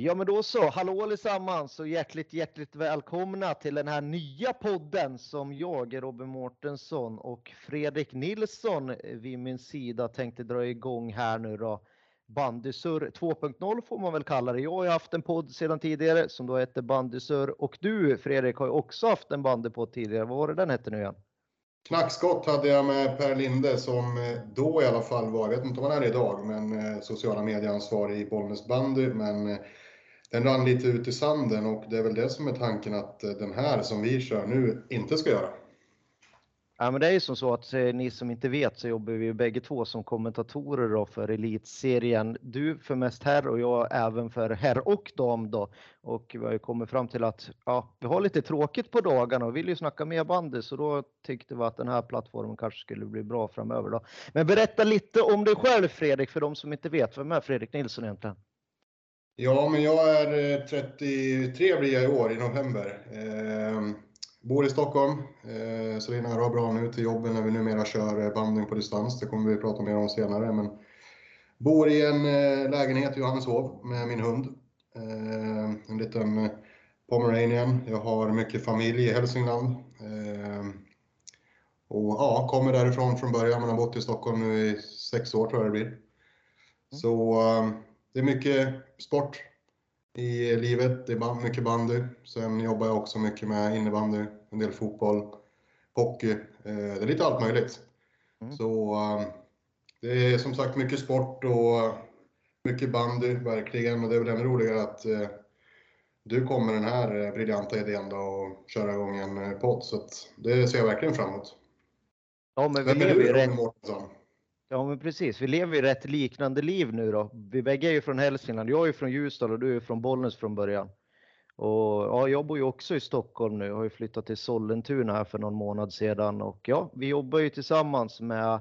Ja men då så, hallå allesammans och hjärtligt hjärtligt välkomna till den här nya podden som jag, Robin Mårtensson och Fredrik Nilsson vid min sida tänkte dra igång här nu då. Bandysur 2.0 får man väl kalla det. Jag har ju haft en podd sedan tidigare som då hette Bandysur och du Fredrik har ju också haft en bandypodd tidigare. Vad var det den hette nu igen? Knackskott hade jag med Per Linde som eh, då i alla fall var, jag vet inte om han är idag, men eh, sociala medieansvarig i Bollnäs bandy. Men eh, den rann lite ut i sanden och det är väl det som är tanken att eh, den här som vi kör nu inte ska göra. Ja, men det är ju som så att eh, ni som inte vet så jobbar vi ju bägge två som kommentatorer då för elitserien. Du för mest herr och jag även för herr och dam då. Och vi har ju kommit fram till att ja, vi har lite tråkigt på dagarna och vill ju snacka mer bandy så då tyckte vi att den här plattformen kanske skulle bli bra framöver då. Men berätta lite om dig själv Fredrik för de som inte vet. Vem är Fredrik Nilsson egentligen? Ja, men jag är 33 eh, blir jag i år i november. Eh, Bor i Stockholm, eh, så det är nära bra nu till jobben när vi numera kör eh, bandning på distans. Det kommer vi prata mer om senare. Men bor i en eh, lägenhet i Johanneshov med min hund. En liten pomeranian. Jag har mycket familj i Hälsingland. Och ja, kommer därifrån från början men har bott i Stockholm nu i sex år tror jag det blir. Mm. Så det är mycket sport i livet. Det är mycket bandy. Sen jobbar jag också mycket med innebandy, en del fotboll, hockey. Eh, det är lite allt möjligt. Mm. Så eh, det är som sagt mycket sport och mycket bandy, verkligen. Och det är väl ännu roligare att eh, du kommer med den här briljanta idén då och köra igång en podd. Så det ser jag verkligen fram emot. Ja, men vi Vem är du, Ronny Mårtensson? Ja men precis, vi lever ju rätt liknande liv nu då. Vi bägge är ju från Hälsingland. Jag är från Ljusdal och du är från Bollnäs från början. Och ja, jag bor ju också i Stockholm nu. Jag har ju flyttat till Sollentuna här för någon månad sedan och ja, vi jobbar ju tillsammans med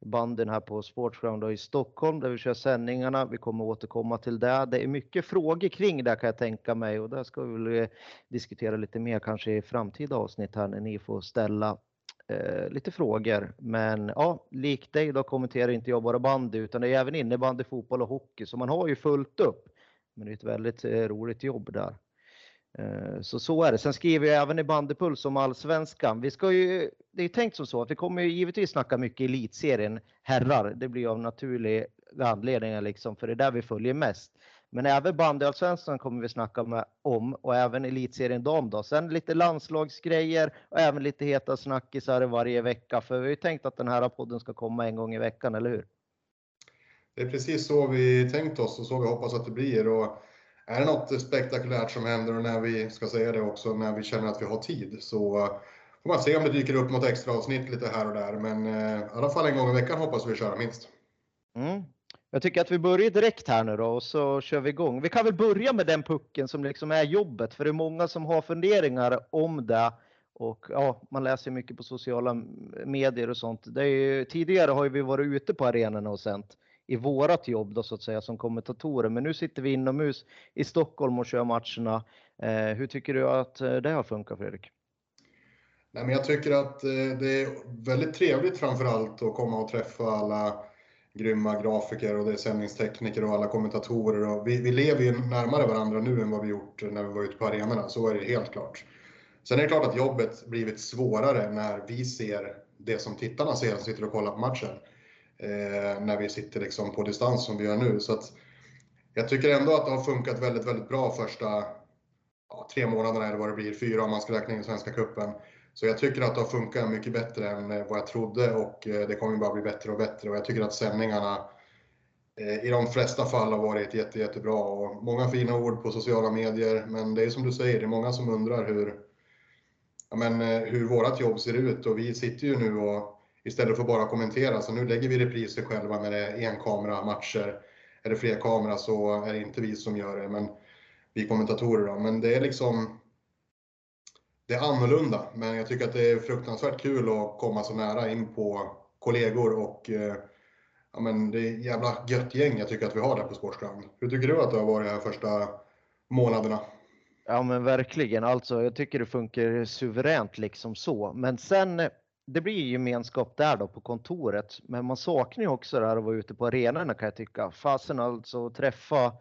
banden här på Sportsground i Stockholm där vi kör sändningarna. Vi kommer återkomma till det. Det är mycket frågor kring det kan jag tänka mig och det ska vi väl eh, diskutera lite mer kanske i framtida avsnitt här när ni får ställa eh, lite frågor. Men ja, likt dig då kommenterar inte jag bara bandy utan det är även innebandy, fotboll och hockey. Så man har ju fullt upp. Men det är ett väldigt eh, roligt jobb där. Eh, så så är det. Sen skriver jag även i Bandypuls om allsvenskan. Vi ska ju, det är tänkt som så att vi kommer ju givetvis snacka mycket elitserien herrar. Det blir av naturliga anledningar liksom, för det är där vi följer mest. Men även bandyallsvenskan kommer vi snacka med, om och även elitserien dam då. Sen lite landslagsgrejer och även lite heta snackisar varje vecka. För vi har ju tänkt att den här podden ska komma en gång i veckan, eller hur? Det är precis så vi tänkt oss och så vi hoppas att det blir. Och är det något spektakulärt som händer och när vi, ska säga det också, när vi känner att vi har tid så får man se om det dyker upp något extra avsnitt lite här och där. Men eh, i alla fall en gång i veckan hoppas vi köra minst. Mm. Jag tycker att vi börjar direkt här nu då och så kör vi igång. Vi kan väl börja med den pucken som liksom är jobbet för det är många som har funderingar om det. Och ja, man läser mycket på sociala medier och sånt. Det är ju, tidigare har vi varit ute på arenorna och sänt i vårat jobb då så att säga som kommentatorer. Men nu sitter vi inomhus i Stockholm och kör matcherna. Eh, hur tycker du att eh, det har funkat Fredrik? Nej, men jag tycker att eh, det är väldigt trevligt framförallt att komma och träffa alla grymma grafiker och det är sändningstekniker och alla kommentatorer. Och vi, vi lever ju närmare varandra nu än vad vi gjort när vi var ute på arenorna, så är det helt klart. Sen är det klart att jobbet blivit svårare när vi ser det som tittarna ser som sitter och kollar på matchen. Eh, när vi sitter liksom på distans som vi gör nu. Så att jag tycker ändå att det har funkat väldigt, väldigt bra första ja, tre månaderna eller vad det blir, fyra om man ska räkna in Svenska Cupen. Så jag tycker att det har funkat mycket bättre än eh, vad jag trodde och eh, det kommer bara bli bättre och bättre. Och jag tycker att sändningarna eh, i de flesta fall har varit jätte, jättebra. Och många fina ord på sociala medier, men det är som du säger, det är många som undrar hur, ja men, hur vårt jobb ser ut. Och vi sitter ju nu och istället för bara kommentera, så nu lägger vi repriser själva när det är enkameramatcher. Är det fler kamera så är det inte vi som gör det, men vi kommentatorer då. Men det är liksom det är annorlunda, men jag tycker att det är fruktansvärt kul att komma så nära in på kollegor och eh, ja, men det är ett jävla gött gäng jag tycker att vi har där på Sportsground. Hur tycker du att det har varit de här första månaderna? Ja men verkligen, alltså jag tycker det funkar suveränt liksom så. Men sen, eh, det blir gemenskap där då på kontoret. Men man saknar ju också det här att vara ute på arenorna kan jag tycka. Fasen alltså träffa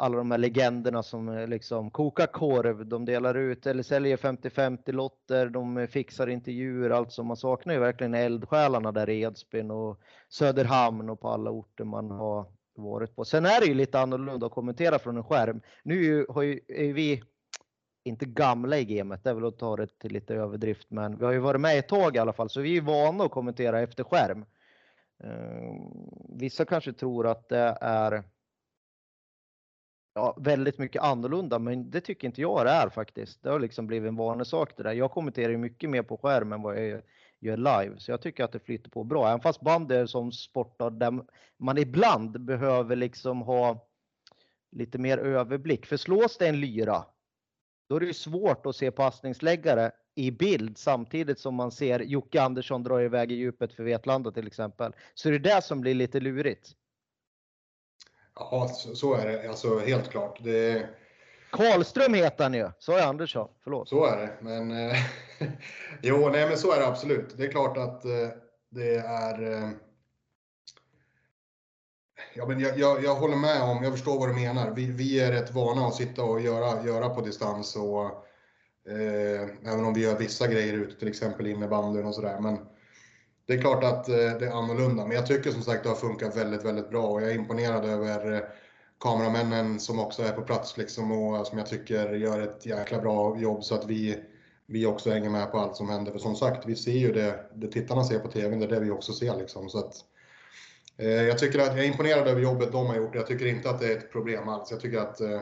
alla de här legenderna som eh, liksom kokar korv, de delar ut eller säljer 50-50 lotter, de eh, fixar intervjuer, alltså man saknar ju verkligen eldsjälarna där i Edsbyn och Söderhamn och på alla orter man har varit på. Sen är det ju lite annorlunda att kommentera från en skärm. Nu har ju, är vi inte gamla i gamet, det är väl att ta det till lite överdrift, men vi har ju varit med ett tag i alla fall, så vi är vana att kommentera efter skärm. Eh, vissa kanske tror att det är ja, väldigt mycket annorlunda, men det tycker inte jag det är faktiskt. Det har liksom blivit en vanesak det där. Jag kommenterar ju mycket mer på skärmen än vad jag gör live, så jag tycker att det flyter på bra. Även fast band är som sportar där man ibland behöver liksom ha lite mer överblick. För slås det en lyra, då är det ju svårt att se passningsläggare i bild samtidigt som man ser Jocke Andersson dra iväg i djupet för Vetlanda till exempel. Så det är det som blir lite lurigt. Ja, så är det. Alltså helt klart. Det... Karlström heter han ju, sa jag Andersson. Förlåt. Så är det. Men eh, jo, nej men så är det absolut. Det är klart att eh, det är eh, Ja, men jag, jag, jag, håller med om, jag förstår vad du menar. Vi, vi är rätt vana att sitta och göra, göra på distans och eh, även om vi gör vissa grejer ute, till exempel innebandyn och sådär. Men det är klart att eh, det är annorlunda. Men jag tycker som sagt det har funkat väldigt, väldigt bra och jag är imponerad över eh, kameramännen som också är på plats liksom och eh, som jag tycker gör ett jäkla bra jobb så att vi, vi också hänger med på allt som händer. För som sagt, vi ser ju det, det tittarna ser på TV, det är det vi också ser liksom. Så att, eh, jag tycker att jag är imponerad över jobbet de har gjort. Jag tycker inte att det är ett problem alls. Jag tycker att, eh,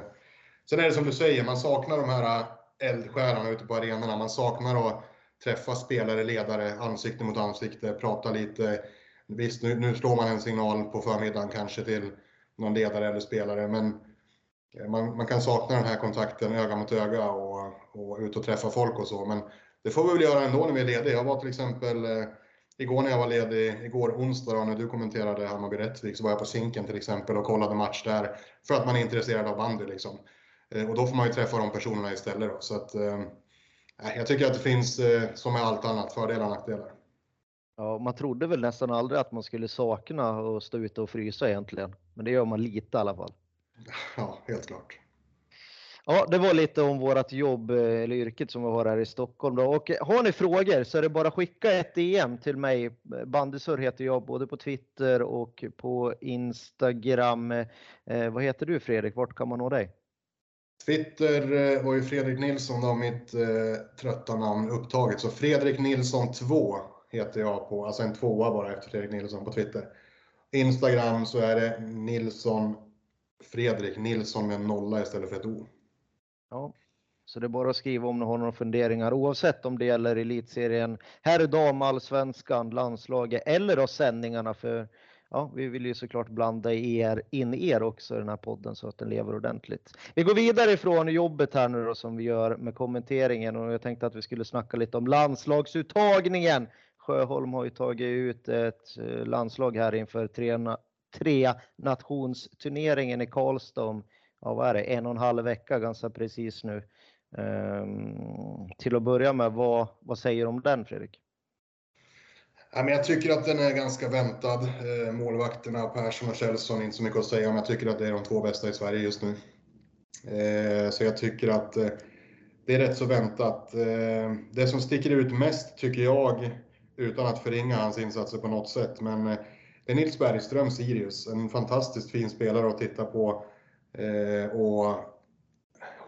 sen är det som du säger, man saknar de här eldsjälarna ute på arenorna. Man saknar att träffa spelare, ledare, ansikte mot ansikte, prata lite. Visst, nu, nu slår man en signal på förmiddagen kanske till någon ledare eller spelare, men eh, man, man kan sakna den här kontakten öga mot öga och, och ut och träffa folk och så. Men det får vi väl göra ändå när vi är lediga. Jag var till exempel eh, Igår när jag var ledig, igår onsdag då, när du kommenterade Hammarby-Rättvik, så var jag på Zinken till exempel och kollade match där. För att man är intresserad av bandy liksom. Eh, och då får man ju träffa de personerna istället. Då. Så att, eh, jag tycker att det finns, eh, som med allt annat, fördelar och nackdelar. Ja, man trodde väl nästan aldrig att man skulle sakna att stå ute och frysa egentligen. Men det gör man lite i alla fall. Ja, helt klart. Ja, det var lite om vårt jobb eller yrket som vi har här i Stockholm. Då. Och har ni frågor så är det bara att skicka ett DM till mig. Bandysur heter jag både på Twitter och på Instagram. Eh, vad heter du Fredrik? Vart kan man nå dig? Twitter eh, var ju Fredrik Nilsson då, mitt eh, trötta namn upptaget. Så Fredrik Nilsson 2 heter jag på, alltså en tvåa bara efter Fredrik Nilsson på Twitter. Instagram så är det Nilsson Fredrik Nilsson med en nolla istället för ett O. Ja, så det är bara att skriva om ni har några funderingar oavsett om det gäller elitserien, herr dam, allsvenskan, landslaget eller då sändningarna för ja, vi vill ju såklart blanda er, in er också i den här podden så att den lever ordentligt. Vi går vidare ifrån jobbet här nu då som vi gör med kommenteringen och jag tänkte att vi skulle snacka lite om landslagsuttagningen. Sjöholm har ju tagit ut ett eh, landslag här inför tre, tre nationsturneringen i Karlstad om, ja vad är det, en och en halv vecka ganska precis nu. Ehm, till att börja med, vad, vad säger du om den Fredrik? Jag tycker att den är ganska väntad. Eh, målvakterna Persson och Kjellson, inte så mycket att säga om. Jag tycker att det är de två bästa i Sverige just nu. Eh, så jag tycker att eh, det är rätt så väntat. Det som sticker ut mest tycker jag, utan att förringa hans insatser på något sätt, men det är Nils Bergström, Sirius. En fantastiskt fin spelare att titta på. Och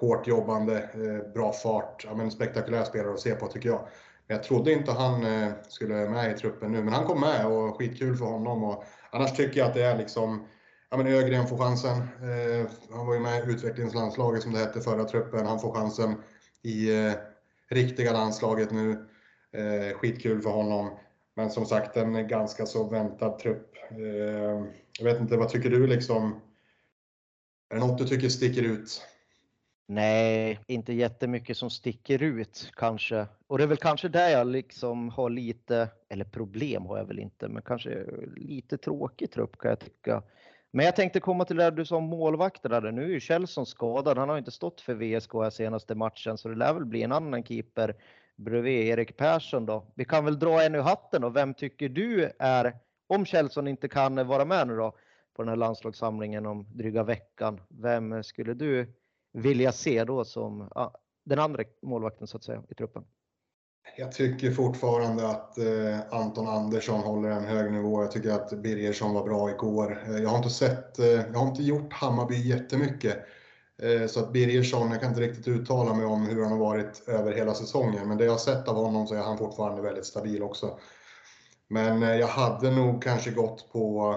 hårt jobbande, bra fart. Ja, men spektakulär spelare att se på tycker jag. Jag trodde inte han eh, skulle med i truppen nu, men han kom med och skitkul för honom. Och annars tycker jag att det är liksom, ja men Ögren får chansen. Eh, han var ju med i utvecklingslandslaget som det hette förra truppen. Han får chansen i eh, riktiga landslaget nu. skitkul för honom. Men som sagt, en ganska så väntad trupp. jag vet inte, vad tycker du liksom? Är det något du tycker sticker ut? Nej, inte jättemycket som sticker ut kanske. Och det är väl kanske där jag liksom har lite, eller problem har jag väl inte, men kanske lite tråkig trupp kan jag tycka. Men jag tänkte komma till det du sa om målvakterna. Nu är ju Kjellson skadad. Han har inte stått för VSK här senaste matchen, så det lär väl bli en annan keeper bredvid Erik Persson då. Vi kan väl dra en ur hatten och vem tycker du är, om Kjellson inte kan vara med nu då, på den här landslagssamlingen om dryga veckan. Vem skulle du vilja se då som ja, den andra målvakten så att säga i truppen? Jag tycker fortfarande att eh, Anton Andersson håller en hög nivå. Jag tycker att Birgersson var bra igår. Eh, jag har inte sett, eh, jag har inte gjort Hammarby jättemycket. Eh, så att Birgersson, jag kan inte riktigt uttala mig om hur han har varit över hela säsongen. Men det jag har sett av honom så är han fortfarande väldigt stabil också. Men eh, jag hade nog kanske gått på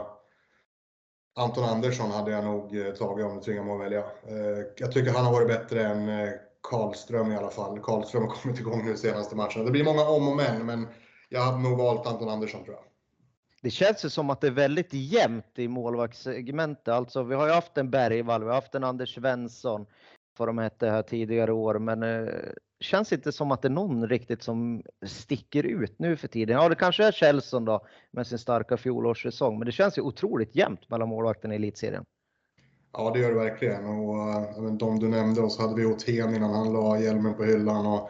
Anton Andersson hade jag nog eh, tagit om du tvingar mig att välja. Eh, jag tycker han har varit bättre än eh, Karlström i alla fall. Karlström har kommit igång nu senaste matcherna. Det blir många om och men, men jag hade nog valt Anton Andersson tror jag. Det känns ju som att det är väldigt jämnt i målvaktssegmentet. Alltså, vi har ju haft en Bergvall, vi har haft en Anders Svensson, vad de hette här tidigare år, men känns inte som att det är någon riktigt som sticker ut nu för tiden. Ja, det kanske är Kjellson då med sin starka fjolårssäsong, men det känns ju otroligt jämnt mellan målvakterna i elitserien. Ja, det gör det verkligen. Och de du nämnde, och så hade vi Othén innan han la hjälmen på hyllan. Och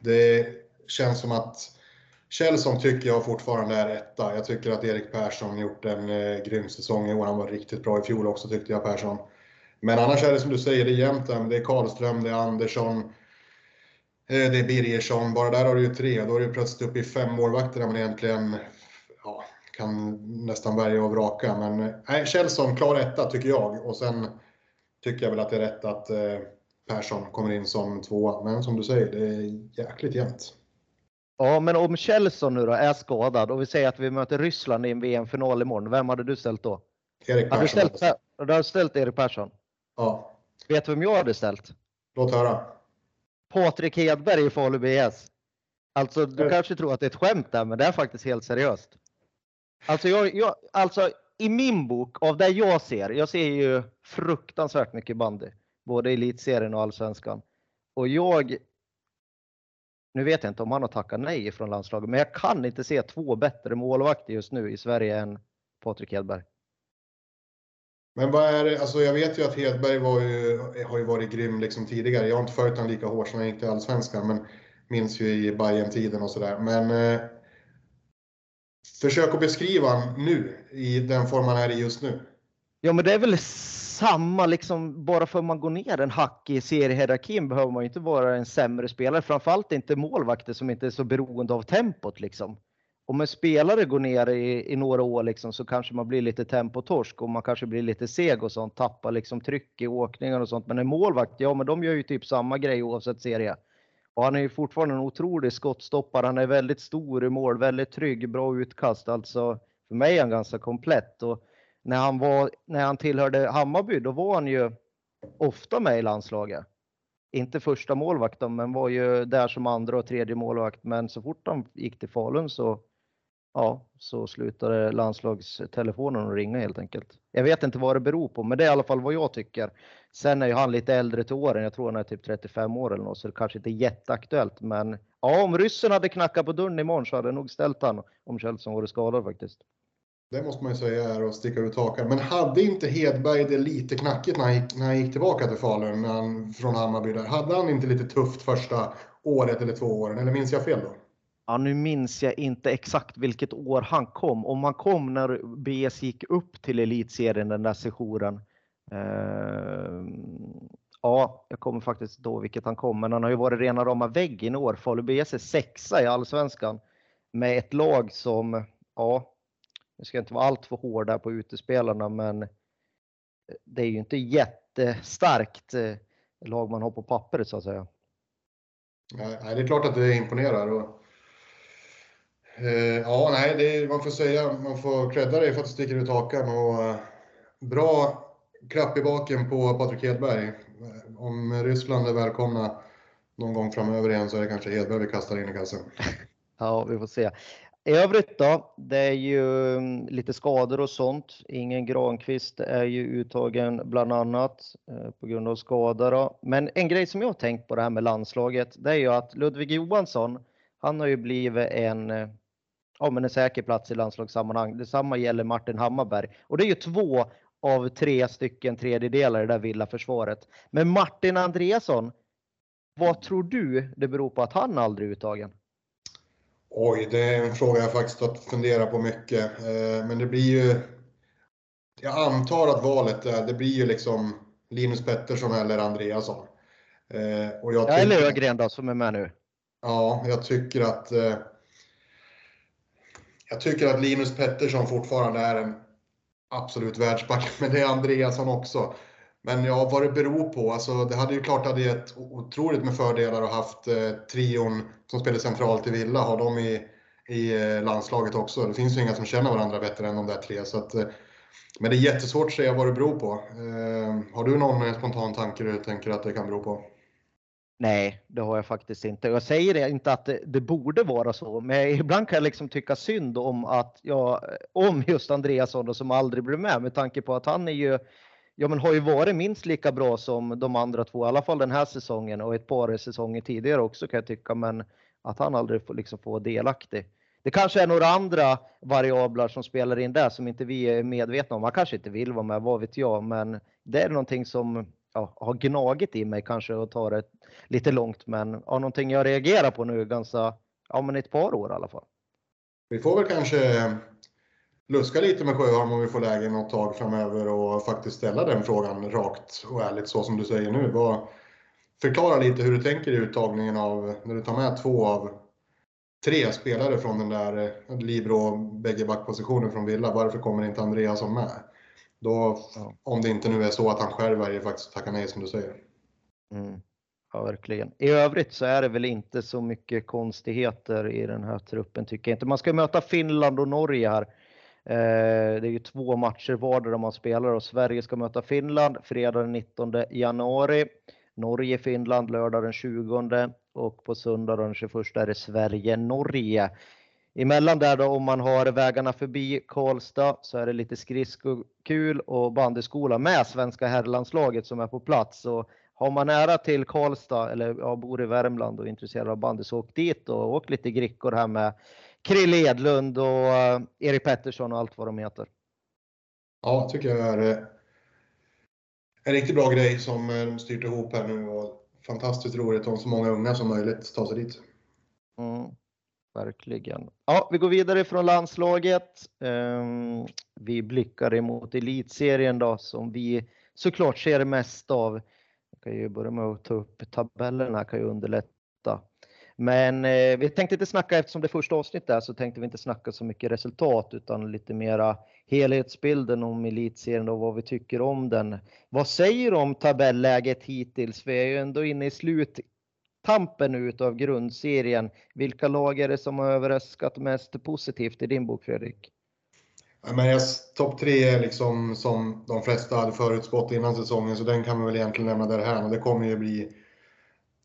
det känns som att Kjellson tycker jag fortfarande är etta. Jag tycker att Erik Persson gjort en eh, grym säsong i år. Han var riktigt bra i fjol också tyckte jag Persson. Men annars är det som du säger, det är jämnt Det är Karlström, det är Andersson, det är Birgersson. Bara där har du ju tre. Då är du plötsligt uppe i fem målvakter där man egentligen ja, kan nästan välja och vraka. Men eh, nej, Kjellson klar etta tycker jag. Och sen tycker jag väl att det är rätt att eh, Persson kommer in som tvåa. Men som du säger, det är jäkligt jämnt. Ja, men om Kjellson nu då är skadad och vi säger att vi möter Ryssland i en VM-final imorgon. Vem hade du ställt då? Erik Persson. Hade du ställt, du hade ställt Erik Persson? Ja. Vet du vem jag hade ställt? Låt höra. Patrik Hedberg i Falu BS. Alltså, du kanske tror att det är ett skämt där, men det är faktiskt helt seriöst. Alltså, jag, jag, alltså i min bok, av det jag ser, jag ser ju fruktansvärt mycket bandy. Både elitserien och allsvenskan. Och jag nu vet jag inte om han har tackat nej från landslaget, men jag kan inte se två bättre målvakter just nu i Sverige än Patrik Hedberg. Men vad är det, alltså jag vet ju att Hedberg var ju, har ju varit grym liksom tidigare. Jag har inte följt honom lika hårt som han gick till Allsvenskan, men minns ju i bayern tiden och sådär. Men eh, försök att beskriva honom nu i den form han är i just nu. Ja, men det är väl samma, liksom, bara för att man går ner en hack i seriehierarkin behöver man ju inte vara en sämre spelare. Framförallt inte målvakter som inte är så beroende av tempot. Liksom. Om en spelare går ner i, i några år liksom, så kanske man blir lite tempotorsk och man kanske blir lite seg och sånt, tappar liksom tryck i åkningar och sånt. Men en målvakt, ja men de gör ju typ samma grej oavsett serie. Och han är ju fortfarande en otrolig skottstoppare. Han är väldigt stor i mål, väldigt trygg, bra utkast. Alltså för mig är han ganska komplett. Och när han, var, när han tillhörde Hammarby, då var han ju ofta med i landslaget. Inte första målvakten, men var ju där som andra och tredje målvakt. Men så fort han gick till Falun så, ja, så slutade landslagstelefonen att ringa helt enkelt. Jag vet inte vad det beror på, men det är i alla fall vad jag tycker. Sen är ju han lite äldre till åren. Jag tror han är typ 35 år eller något, så det kanske inte är jätteaktuellt. Men ja, om ryssen hade knackat på dörren imorgon så hade jag nog ställt han om Kjellson varit skadad faktiskt. Det måste man ju säga är att sticka ut hakan. Men hade inte Hedberg det lite knackigt när han gick, när han gick tillbaka till Falun han, från Hammarby? Där? Hade han inte lite tufft första året eller två åren? Eller minns jag fel då? Ja, nu minns jag inte exakt vilket år han kom. Om han kom när BS gick upp till elitserien den där sessionen. Uh, ja, jag kommer faktiskt då vilket han kom, men han har ju varit rena rama väggen i år. Falu BS är sexa i allsvenskan med ett lag som, ja, nu ska jag inte vara alltför hård där på utespelarna, men det är ju inte jättestarkt eh, lag man har på pappret så att säga. Nej, det är klart att det imponerar. Och, Eh, ja, nej, det, man får säga, man får credda dig för att du sticker ut hakan och eh, bra klapp i baken på Patrik Hedberg. Eh, om Ryssland är välkomna någon gång framöver igen så är det kanske Hedberg vi kastar in i kassen. Ja, vi får se. I övrigt då, det är ju mm, lite skador och sånt. Ingen Granqvist är ju uttagen bland annat eh, på grund av skada. Då. Men en grej som jag har tänkt på det här med landslaget, det är ju att Ludvig Johansson, han har ju blivit en, ja, men en säker plats i landslagssammanhang. Detsamma gäller Martin Hammarberg. Och det är ju två av tre stycken tredjedelar i det där villa försvaret. Men Martin Andreasson, vad tror du det beror på att han aldrig är uttagen? Oj, det är en fråga jag faktiskt har funderat på mycket. Eh, men det blir ju... jag antar att valet är, det blir ju liksom Linus Pettersson eller Andreasson. Eh, och jag ja, eller Ögren då, som är med nu. Ja, jag tycker att eh, jag tycker att Linus Pettersson fortfarande är en absolut världsback, men det är Andreasson också. Men ja, vad det beror på. Alltså, det hade ju klart hade gett otroligt med fördelar att haft eh, trion som spelar centralt i Villa, ha dem i, i eh, landslaget också. Det finns ju inga som känner varandra bättre än de där tre. Så att, eh, men det är jättesvårt att säga vad det beror på. Eh, har du någon eh, spontan tanke du tänker att det kan bero på? Nej, det har jag faktiskt inte. Jag säger inte att det, det, borde vara så, men ibland kan jag liksom tycka synd om att jag, om just Andreasson som aldrig blev med med tanke på att han är ju, ja men har ju varit minst lika bra som de andra två, i alla fall den här säsongen och ett par säsonger tidigare också kan jag tycka, men att han aldrig får liksom få delaktig. Det kanske är några andra variabler som spelar in där som inte vi är medvetna om. Han kanske inte vill vara med, vad vet jag, men det är någonting som ja, har gnagit i mig kanske och tar det lite långt, men ja, någonting jag reagerar på nu ganska, ja men ett par år i alla fall. Vi får väl kanske eh, luska lite med Sjöholm om vi får läge något tag framöver och faktiskt ställa den frågan rakt och ärligt så som du säger nu. Vad, förklara lite hur du tänker i uttagningen av, när du tar med två av tre spelare från den där eh, Libro, bägge backpositioner från Villa. Varför kommer inte Andreasson med? Då, ja. Om det inte nu är så att han själv väljer faktiskt att tacka nej som du säger. Mm. Ja, verkligen. I övrigt så är det väl inte så mycket konstigheter i den här truppen tycker jag inte. Man ska möta Finland och Norge här. Eh, det är ju två matcher vardera man spelar och Sverige ska möta Finland fredag den 19 januari. Norge-Finland lördag den 20 och på söndag den 21 är det Sverige-Norge. Emellan där då om man har vägarna förbi Karlstad så är det lite skridskokul och bandyskola med svenska herrlandslaget som är på plats. Så har man nära till Karlstad eller ja, bor i Värmland och är intresserad av bandy så åk dit och åk lite grickor här med Krill Edlund och uh, Erik Pettersson och allt vad de heter. Ja, tycker jag är eh, en riktigt bra grej som de styrt ihop här nu och fantastiskt roligt om så många unga som möjligt tar sig dit. Mm, verkligen. Ja, vi går vidare från landslaget. Ehm, vi blickar emot elitserien då som vi såklart ser mest av. Jag kan ju börja med att ta upp tabellerna, kan ju underlätta. Men eh, vi tänkte inte snacka, eftersom det första avsnittet är, så tänkte vi inte snacka så mycket resultat utan lite mera helhetsbilden om elitserien och vad vi tycker om den. Vad säger du om tabelläget hittills? Vi är ju ändå inne i slut tampen ut utav grundserien. Vilka lag är det som har överraskat mest positivt i din bok Fredrik? Ja, topp tre är liksom som de flesta hade förutspått innan säsongen så den kan man väl egentligen lämna därhän och det kommer ju bli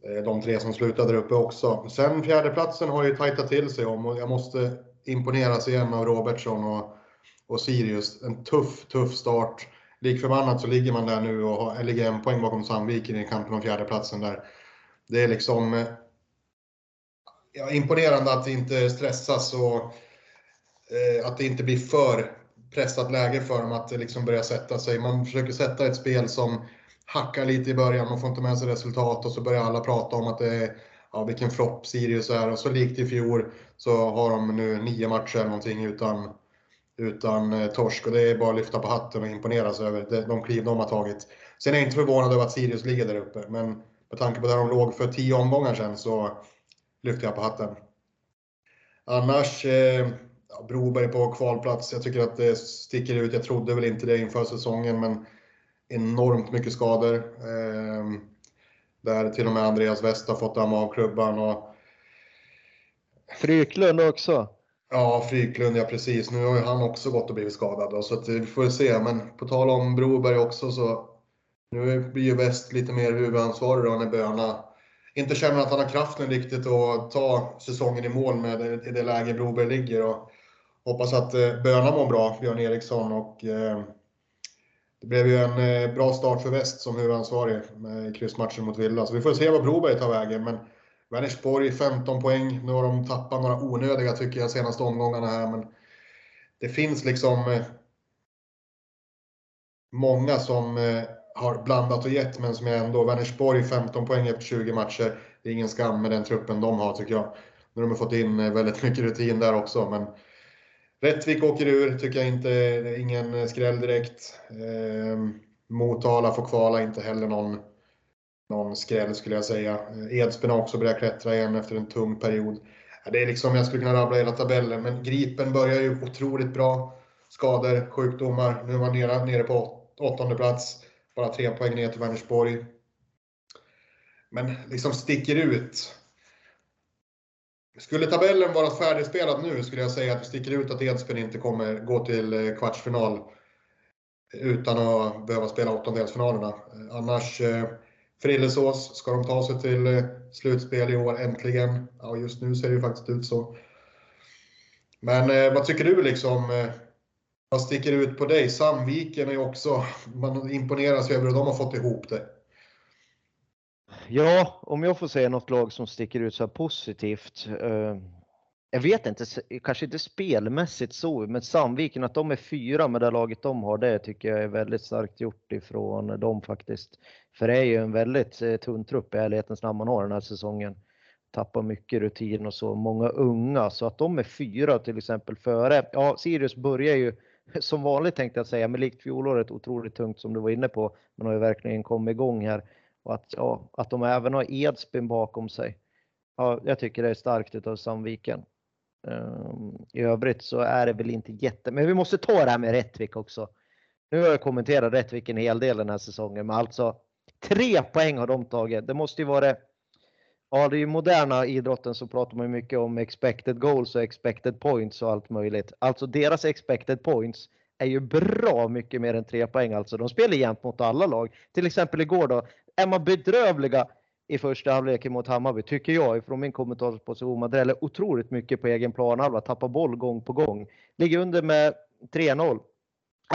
eh, de tre som slutade där uppe också. Sen fjärdeplatsen har ju tajtat till sig om och jag måste imponeras igen av Robertsson och, och Sirius. En tuff, tuff start. Lik förbannat så ligger man där nu och har, ligger en poäng bakom Sandviken i kampen om fjärdeplatsen där. Det är liksom ja, imponerande att det inte stressas och eh, att det inte blir för pressat läge för dem att liksom börja sätta sig. Man försöker sätta ett spel som hackar lite i början, man får inte med sig resultat och så börjar alla prata om att det är ja, vilken flopp Sirius är och så likt i fjol så har de nu nio matcher eller någonting utan, utan eh, torsk och det är bara att lyfta på hatten och imponeras över de kliv de har tagit. Sen är jag inte förvånad över att Sirius ligger där uppe, men med tanke på där de låg för tio omgångar sedan så lyfter jag på hatten. Annars, eh, ja, Broberg på kvalplats. Jag tycker att det sticker ut. Jag trodde väl inte det inför säsongen, men enormt mycket skador. Eh, där till och med Andreas West har fått damma av klubban. Och... Fryklund också. Ja, Fryklund, ja precis. Nu har ju han också gått och blivit skadad. Då, så att vi får se. Men på tal om Broberg också så nu blir ju West lite mer huvudansvarig då när Böna inte känner att han har kraften riktigt att ta säsongen i mål med det, i det läge Broberg ligger. Och hoppas att eh, Böna mår bra, Björn Eriksson. Och, eh, det blev ju en eh, bra start för Väst som huvudansvarig med kryssmatchen mot Villa. Så vi får se vad Broberg tar vägen. Men Vänersborg 15 poäng. Nu har de tappat några onödiga tycker jag senaste omgångarna här. Men det finns liksom eh, många som eh, har blandat och gett men som jag ändå, Vänersborg 15 poäng efter 20 matcher. Det är ingen skam med den truppen de har tycker jag. Nu har de fått in eh, väldigt mycket rutin där också men Rättvik åker ur, tycker jag inte, ingen eh, skräll direkt. Eh, Motala får kvala, inte heller någon, någon skräll skulle jag säga. Eh, Edsbyn har också börjat klättra igen efter en tung period. Det är liksom, jag skulle kunna rabbla hela tabellen, men Gripen börjar ju otroligt bra. Skador, sjukdomar. Nu är man nere, nere på åttonde plats. Bara tre poäng ner till Vänersborg. Men liksom sticker ut. Skulle tabellen vara färdigspelad nu skulle jag säga att det sticker ut att Edsbyn inte kommer gå till eh, kvartsfinal utan att behöva spela åttondelsfinalerna. Annars eh, Frillesås, ska de ta sig till eh, slutspel i år äntligen? Ja, just nu ser det ju faktiskt ut så. Men vad tycker du liksom? Vad sticker ut på dig? Sandviken är också, man imponeras över hur de har fått ihop det. Ja, om jag får säga något lag som sticker ut så här positivt. Eh, jag vet inte, kanske inte spelmässigt så, men Sandviken att de är fyra med det laget de har, det tycker jag är väldigt starkt gjort ifrån dem faktiskt. För det är ju en väldigt eh, tunn trupp i ärlighetens namn man har den här säsongen. Tappar mycket rutin och så, många unga, så att de är fyra till exempel före. Ja, Sirius börjar ju som vanligt tänkte jag säga, men likt fjolåret otroligt tungt som du var inne på. Man har ju verkligen kommit igång här och att, ja, att de även har Edsbyn bakom sig. Ja, jag tycker det är starkt utav Sandviken. Um, I övrigt så är det väl inte jätte, men vi måste ta det här med Rättvik också. Nu har jag kommenterat Rättvik en hel del den här säsongen, men alltså tre poäng har de tagit. Det måste ju vara Ja, det är ju moderna idrotten så pratar man mycket om expected goals och expected points och allt möjligt. Alltså deras expected points är ju bra mycket mer än tre poäng alltså. De spelar jämt mot alla lag. Till exempel igår då, är man bedrövliga i första halvleken mot Hammarby, tycker jag, från min kommentarsposition. Man dräller otroligt mycket på egen planhalva, tappar boll gång på gång. Ligger under med 3-0.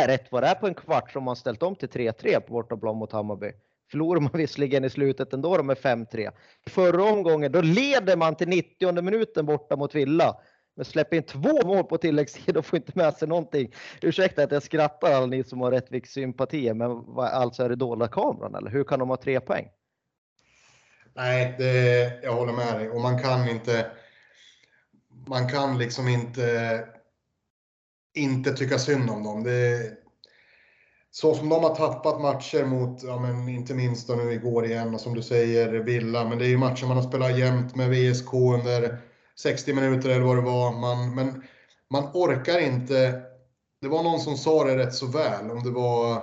Rätt vad det är på en kvart som man ställt om till 3-3 på bortaplan mot Hammarby. Förlorar man visserligen i slutet ändå med 5-3. Förra omgången, då leder man till 90 minuten borta mot Villa. Men släpper in två mål på tilläggstid och får inte med sig någonting. Ursäkta att jag skrattar alla ni som har Rättviks sympatier, men vad, alltså är det dolda kameran eller hur kan de ha tre poäng? Nej, det, jag håller med dig. Och man kan inte... Man kan liksom inte inte tycka synd om dem. Det, så som de har tappat matcher mot, ja men inte minst då nu igår igen och som du säger, Villa. Men det är ju matcher man har spelat jämt med VSK under 60 minuter eller vad det var. Man, men man orkar inte. Det var någon som sa det rätt så väl, om det var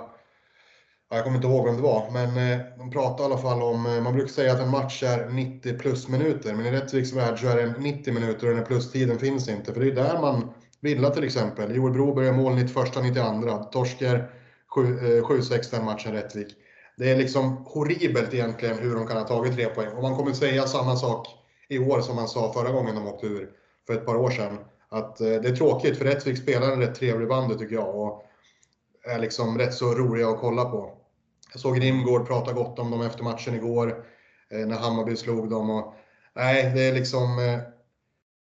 jag kommer inte ihåg vem det var, men eh, de pratade i alla fall om, eh, man brukar säga att en match är 90 plus minuter, men i Rättviks värld så är det 90 minuter och den plustiden finns inte. För det är där man, Villa till exempel, Joel Broberg gör mål 91, 92, torsker 7-6 den eh, matchen Rättvik. Det är liksom horribelt egentligen hur de kan ha tagit tre poäng. Och man kommer säga samma sak i år som man sa förra gången de åkte ur, för ett par år sedan. Att eh, det är tråkigt, för Rättvik spelar en rätt trevlig bandy tycker jag. Och är liksom rätt så roliga att kolla på. Jag såg Rimgård prata gott om dem efter matchen igår, eh, när Hammarby slog dem. Och, nej, det är liksom... Eh,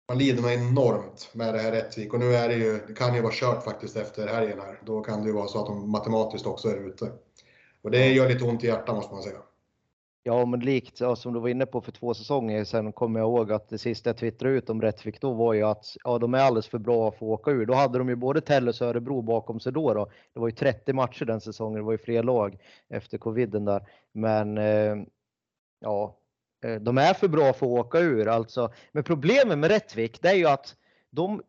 man lider nog enormt med det här Rättvik och nu är det ju, det kan ju vara kört faktiskt efter helgen här. Då kan det ju vara så att de matematiskt också är ute. Och det gör lite ont i hjärtat måste man säga. Ja, men likt ja, som du var inne på för två säsonger sedan kommer jag ihåg att det sista jag twittrade ut om Rättvik då var ju att ja, de är alldeles för bra att få åka ur. Då hade de ju både Tellus och Örebro bakom sig då, då. Det var ju 30 matcher den säsongen. Det var ju fler lag efter coviden där. Men eh, ja, Eh, de är för bra för att åka ur alltså. Men problemet med Rättvik, det är ju att de,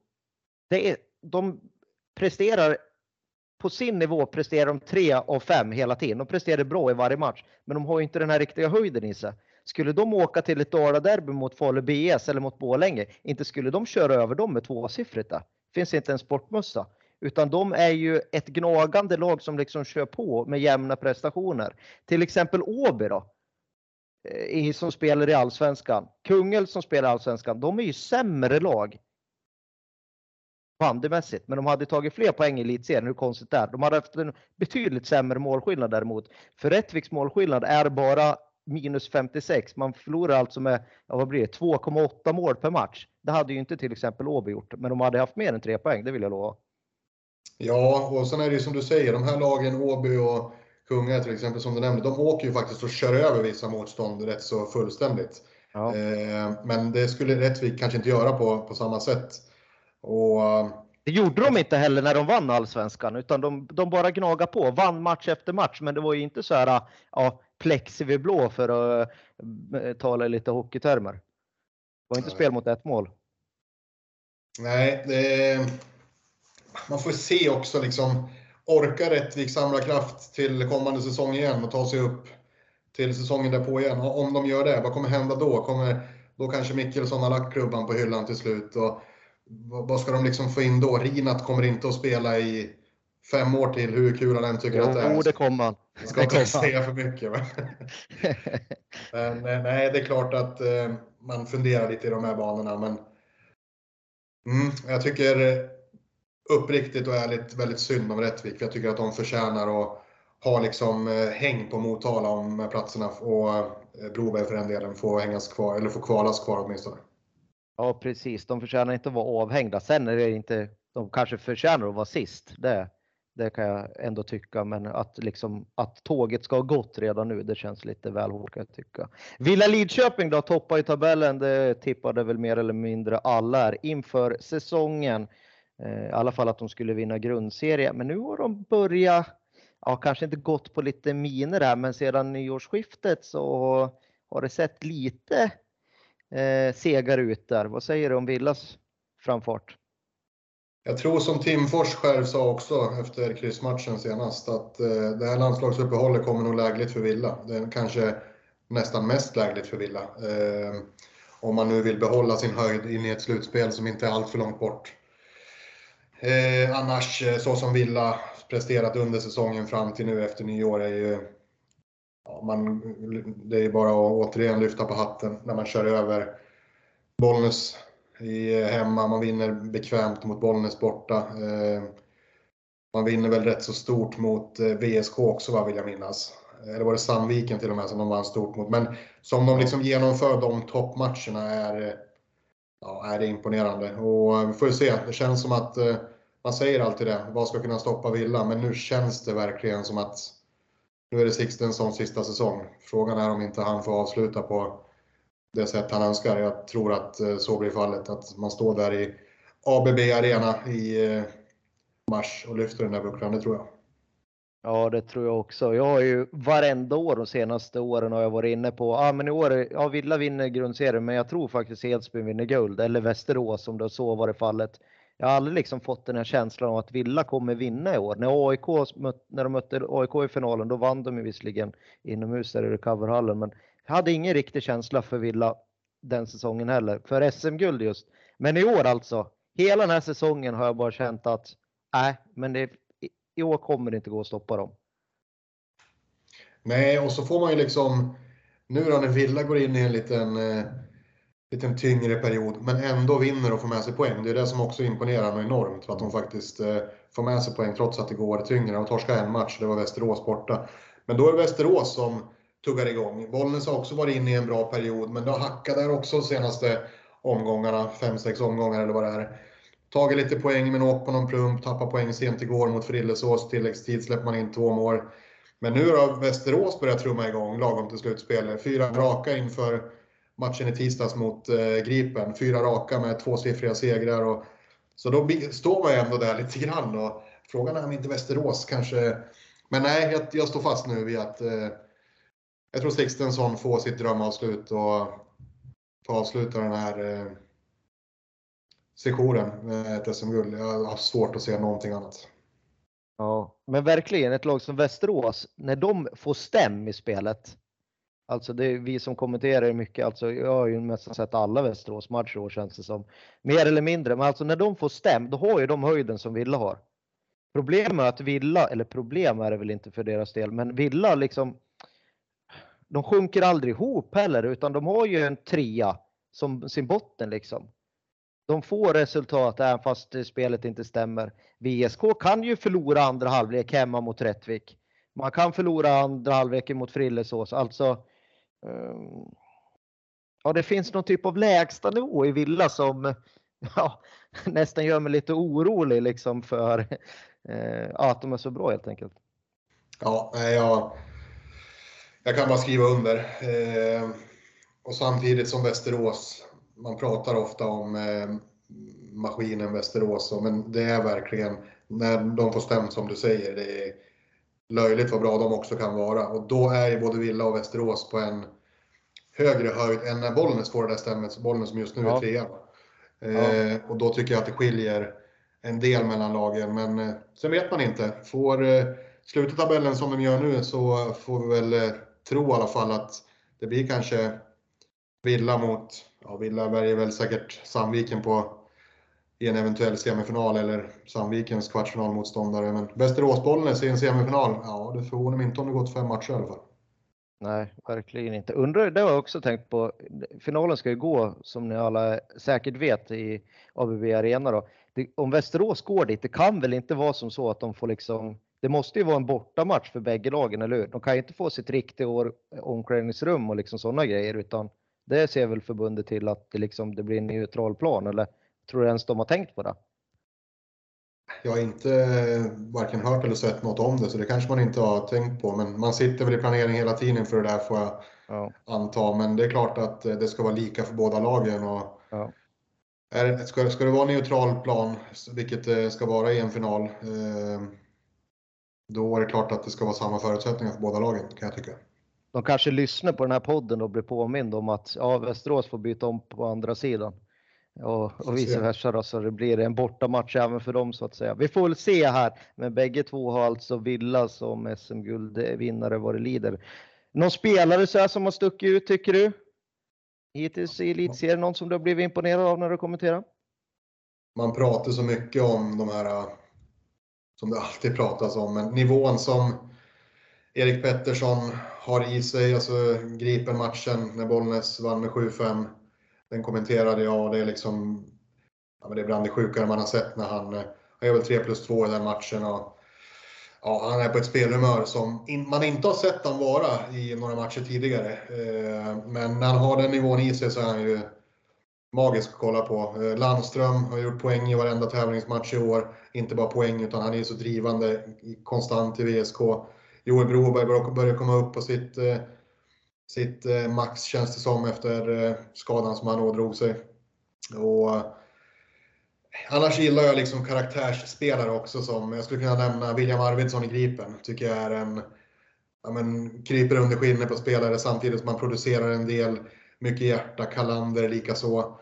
det är, de presterar på sin nivå presterar de 3 av 5 hela tiden. De presterar bra i varje match, men de har inte den här riktiga höjden i sig. Skulle de åka till ett Dala-derby mot Falu BS eller mot Borlänge, inte skulle de köra över dem med tvåsiffrigt där. Finns inte en sportmössa. Utan de är ju ett gnagande lag som liksom kör på med jämna prestationer. Till exempel Åby då. Som spelar i Allsvenskan. Kungälv som spelar i Allsvenskan. De är ju sämre lag bandymässigt, men de hade tagit fler poäng i elitserien. Hur konstigt det är. De hade haft en betydligt sämre målskillnad däremot. För Rättviks målskillnad är bara minus 56. Man förlorar alltså med, ja, vad blir det, 2,8 mål per match. Det hade ju inte till exempel Åby gjort, men de hade haft mer än tre poäng, det vill jag lova. Ja, och sen är det ju som du säger, de här lagen, Åby och Kungälv till exempel, som du nämnde, de åker ju faktiskt och kör över vissa motstånd rätt så fullständigt. Ja. Eh, men det skulle Rättvik kanske inte göra på, på samma sätt. Och Det gjorde de inte heller när de vann allsvenskan, utan de, de bara gnagade på. Vann match efter match, men det var ju inte så här, ja, plexi vid blå för att uh, tala lite hockeytermer. Det var inte Nej. spel mot ett mål. Nej, det, man får se också liksom, orkar Rättvik samla kraft till kommande säsong igen och ta sig upp till säsongen därpå igen? Om de gör det, vad kommer hända då? Kommer då kanske Mickelsson har lagt klubban på hyllan till slut? Och vad ska de liksom få in då? Rinat kommer inte att spela i fem år till, hur kul han än tycker jo, att det är. Jo, det kommer han. Jag ska inte säga för mycket. Men, men eh, nej, det är klart att eh, man funderar lite i de här banorna. Men mm, jag tycker uppriktigt och ärligt väldigt synd om Rättvik. Jag tycker att de förtjänar att ha liksom eh, häng på Motala om platserna och eh, Broberg för den delen får hängas kvar, eller får kvalas kvar åtminstone. Ja precis, de förtjänar inte att vara avhängda. Sen är det inte, de kanske förtjänar att vara sist. Det, det kan jag ändå tycka, men att, liksom, att tåget ska ha gått redan nu, det känns lite väl hårt kan jag tycka. Villa Lidköping då toppar i tabellen, det tippade väl mer eller mindre alla här inför säsongen. Eh, I alla fall att de skulle vinna grundserien, men nu har de börjat, ja kanske inte gått på lite miner här, men sedan nyårsskiftet så har det sett lite eh, segare ut där. Vad säger du om Villas framfart? Jag tror som Tim Fors själv sa också efter kryssmatchen senast att eh, det här landslagsuppehållet kommer nog lägligt för Villa. Det är kanske nästan mest lägligt för Villa. Eh, om man nu vill behålla sin höjd in i ett slutspel som inte är allt för långt bort. Eh, annars, eh, så som Villa presterat under säsongen fram till nu efter nyår är ju... Ja, man, det är bara att återigen lyfta på hatten när man kör över Bollnäs i eh, hemma. Man vinner bekvämt mot Bollnäs borta. Eh, man vinner väl rätt så stort mot eh, VSK också vad vill jag minnas. Eller var det Sandviken till och med som de vann stort mot. Men som de liksom genomför de toppmatcherna är, ja, är imponerande. Och eh, vi får ju se, det känns som att eh, man säger alltid det, vad ska kunna stoppa Villa? Men nu känns det verkligen som att nu är det Sixtenssons sista säsong. Frågan är om inte han får avsluta på det sätt han önskar. Jag tror att eh, så blir fallet. Att man står där i ABB Arena i mars och lyfter den där bucklan, det tror jag. Ja, det tror jag också. Jag har ju varenda år de senaste åren har jag varit inne på, ja ah, men i år, ja Villa vinner grundserien, men jag tror faktiskt Edsbyn vinner guld, eller Västerås om det så varit fallet. Jag har aldrig liksom fått den här känslan av att Villa kommer vinna i år. När AIK, när de mötte AIK i finalen, då vann de ju visserligen inomhus där i recoverhallen, men jag hade ingen riktig känsla för Villa den säsongen heller, för SM-guld just. Men i år alltså, hela den här säsongen har jag bara känt att nej, men det, i år kommer det inte gå att stoppa dem. Nej, och så får man ju liksom, nu då när Villa går in i en liten, eh, liten tyngre period, men ändå vinner och får med sig poäng. Det är det som också imponerar mig enormt, för att de faktiskt eh, får med sig poäng trots att det går tyngre. Och torskade en match, det var Västerås borta. Men då är det Västerås som tuggar igång. Bollnäs har också varit inne i en bra period, men det har hackat där också de senaste omgångarna, 5-6 omgångar eller vad det är. Tagit lite poäng men åkt på någon plump, tappat poäng sent igår mot Frillesås. Tilläggstid släpper man in två mål. Men nu har Västerås börjat trumma igång lagom till slutspel. Fyra raka inför matchen i tisdags mot eh, Gripen. Fyra raka med tvåsiffriga segrar. Och, så då står man ju ändå där lite grann. Och frågan är om inte Västerås kanske... Men nej, jag, jag står fast nu vid att eh, jag tror Sixtensson får sitt drömavslut och får avsluta den här eh, sessionen med eh, ett SM-guld. Jag har svårt att se någonting annat. Ja, men verkligen ett lag som Västerås, när de får stäm i spelet. Alltså det är vi som kommenterar mycket, alltså jag har ju nästan sett alla Västerås matcher år känns det som. Mer eller mindre, men alltså när de får stäm, då har ju de höjden som Villa har. Problemet är att Villa, eller problem är det väl inte för deras del, men Villa liksom de sjunker aldrig ihop heller utan de har ju en trea som sin botten liksom. De får resultat även fast spelet inte stämmer. VSK kan ju förlora andra halvlek hemma mot Rättvik. Man kan förlora andra halvlek mot Frillesås. Alltså, um, ja, det finns någon typ av lägsta nivå i Villa som ja, nästan gör mig lite orolig liksom för uh, att de är så bra helt enkelt. Ja, jag, jag kan bara skriva under. Eh, och samtidigt som Västerås, man pratar ofta om eh, maskinen Västerås. Men det är verkligen, när de får stämt som du säger, det är löjligt vad bra de också kan vara. Och då är ju både Villa och Västerås på en högre höjd än när Bollnäs får det där stämmet. Bollnäs som just nu ja. är trea. Ja. Eh, och då tycker jag att det skiljer en del mellan lagen. Men eh, sen vet man inte. Får eh, sluta tabellen som de gör nu så får vi väl eh, tro i alla fall att det blir kanske Villa mot, ja Villa väljer väl säkert Sandviken på i en eventuell semifinal eller Sandvikens kvartsfinalmotståndare. Men Västerås-Bollnäs i en semifinal, ja det förvånar mig inte om det gått fem matcher i alla fall. Nej, verkligen inte. Undrar, det har jag också tänkt på. Finalen ska ju gå, som ni alla säkert vet, i ABB Arena då. Det, om Västerås går dit, det kan väl inte vara som så att de får liksom det måste ju vara en bortamatch för bägge lagen, eller hur? De kan ju inte få sitt riktiga omklädningsrum och liksom sådana grejer, utan det ser väl förbundet till att det, liksom, det blir en neutral plan, eller tror du ens de har tänkt på det? Jag har inte varken hört eller sett något om det, så det kanske man inte har tänkt på. Men man sitter väl i planering hela tiden för det där får jag ja. anta. Men det är klart att det ska vara lika för båda lagen. Och ja. är, ska, ska det vara neutral plan, vilket det ska vara i en final, eh, då är det klart att det ska vara samma förutsättningar för båda lagen kan jag tycka. De kanske lyssnar på den här podden och blir påmind om att ja, Västerås får byta om på andra sidan. Och, och vice versa då, så det blir en bortamatch även för dem så att säga. Vi får väl se här, men bägge två har alltså Villa som SM-guldvinnare vad det lider. Någon spelare så här som har stuckit ut tycker du? Hittills i elitserien, någon som du har blivit imponerad av när du kommenterar? Man pratar så mycket om de här som det alltid pratas om, men nivån som Erik Pettersson har i sig, alltså Gripen-matchen när Bollnäs vann med 7-5. Den kommenterade jag och det är liksom, ja, men det är bland det sjukare man har sett när han, han gör väl 3 plus 2 i den matchen. Och, ja, han är på ett spelhumör som in, man inte har sett honom vara i några matcher tidigare. Eh, men när han har den nivån i sig så är han ju magisk att kolla på. Eh, Landström har gjort poäng i varenda tävlingsmatch i år. Inte bara poäng, utan han är ju så drivande konstant i VSK. Joel Broberg börjar komma upp på sitt, eh, sitt eh, max, känns det som, efter eh, skadan som han ådrog sig. Och, annars gillar jag liksom karaktärsspelare också, som jag skulle kunna nämna William Arvidsson i Gripen. Tycker jag är en, ja men, kryper under skinnet på spelare samtidigt som man producerar en del mycket hjärta, Kalander likaså.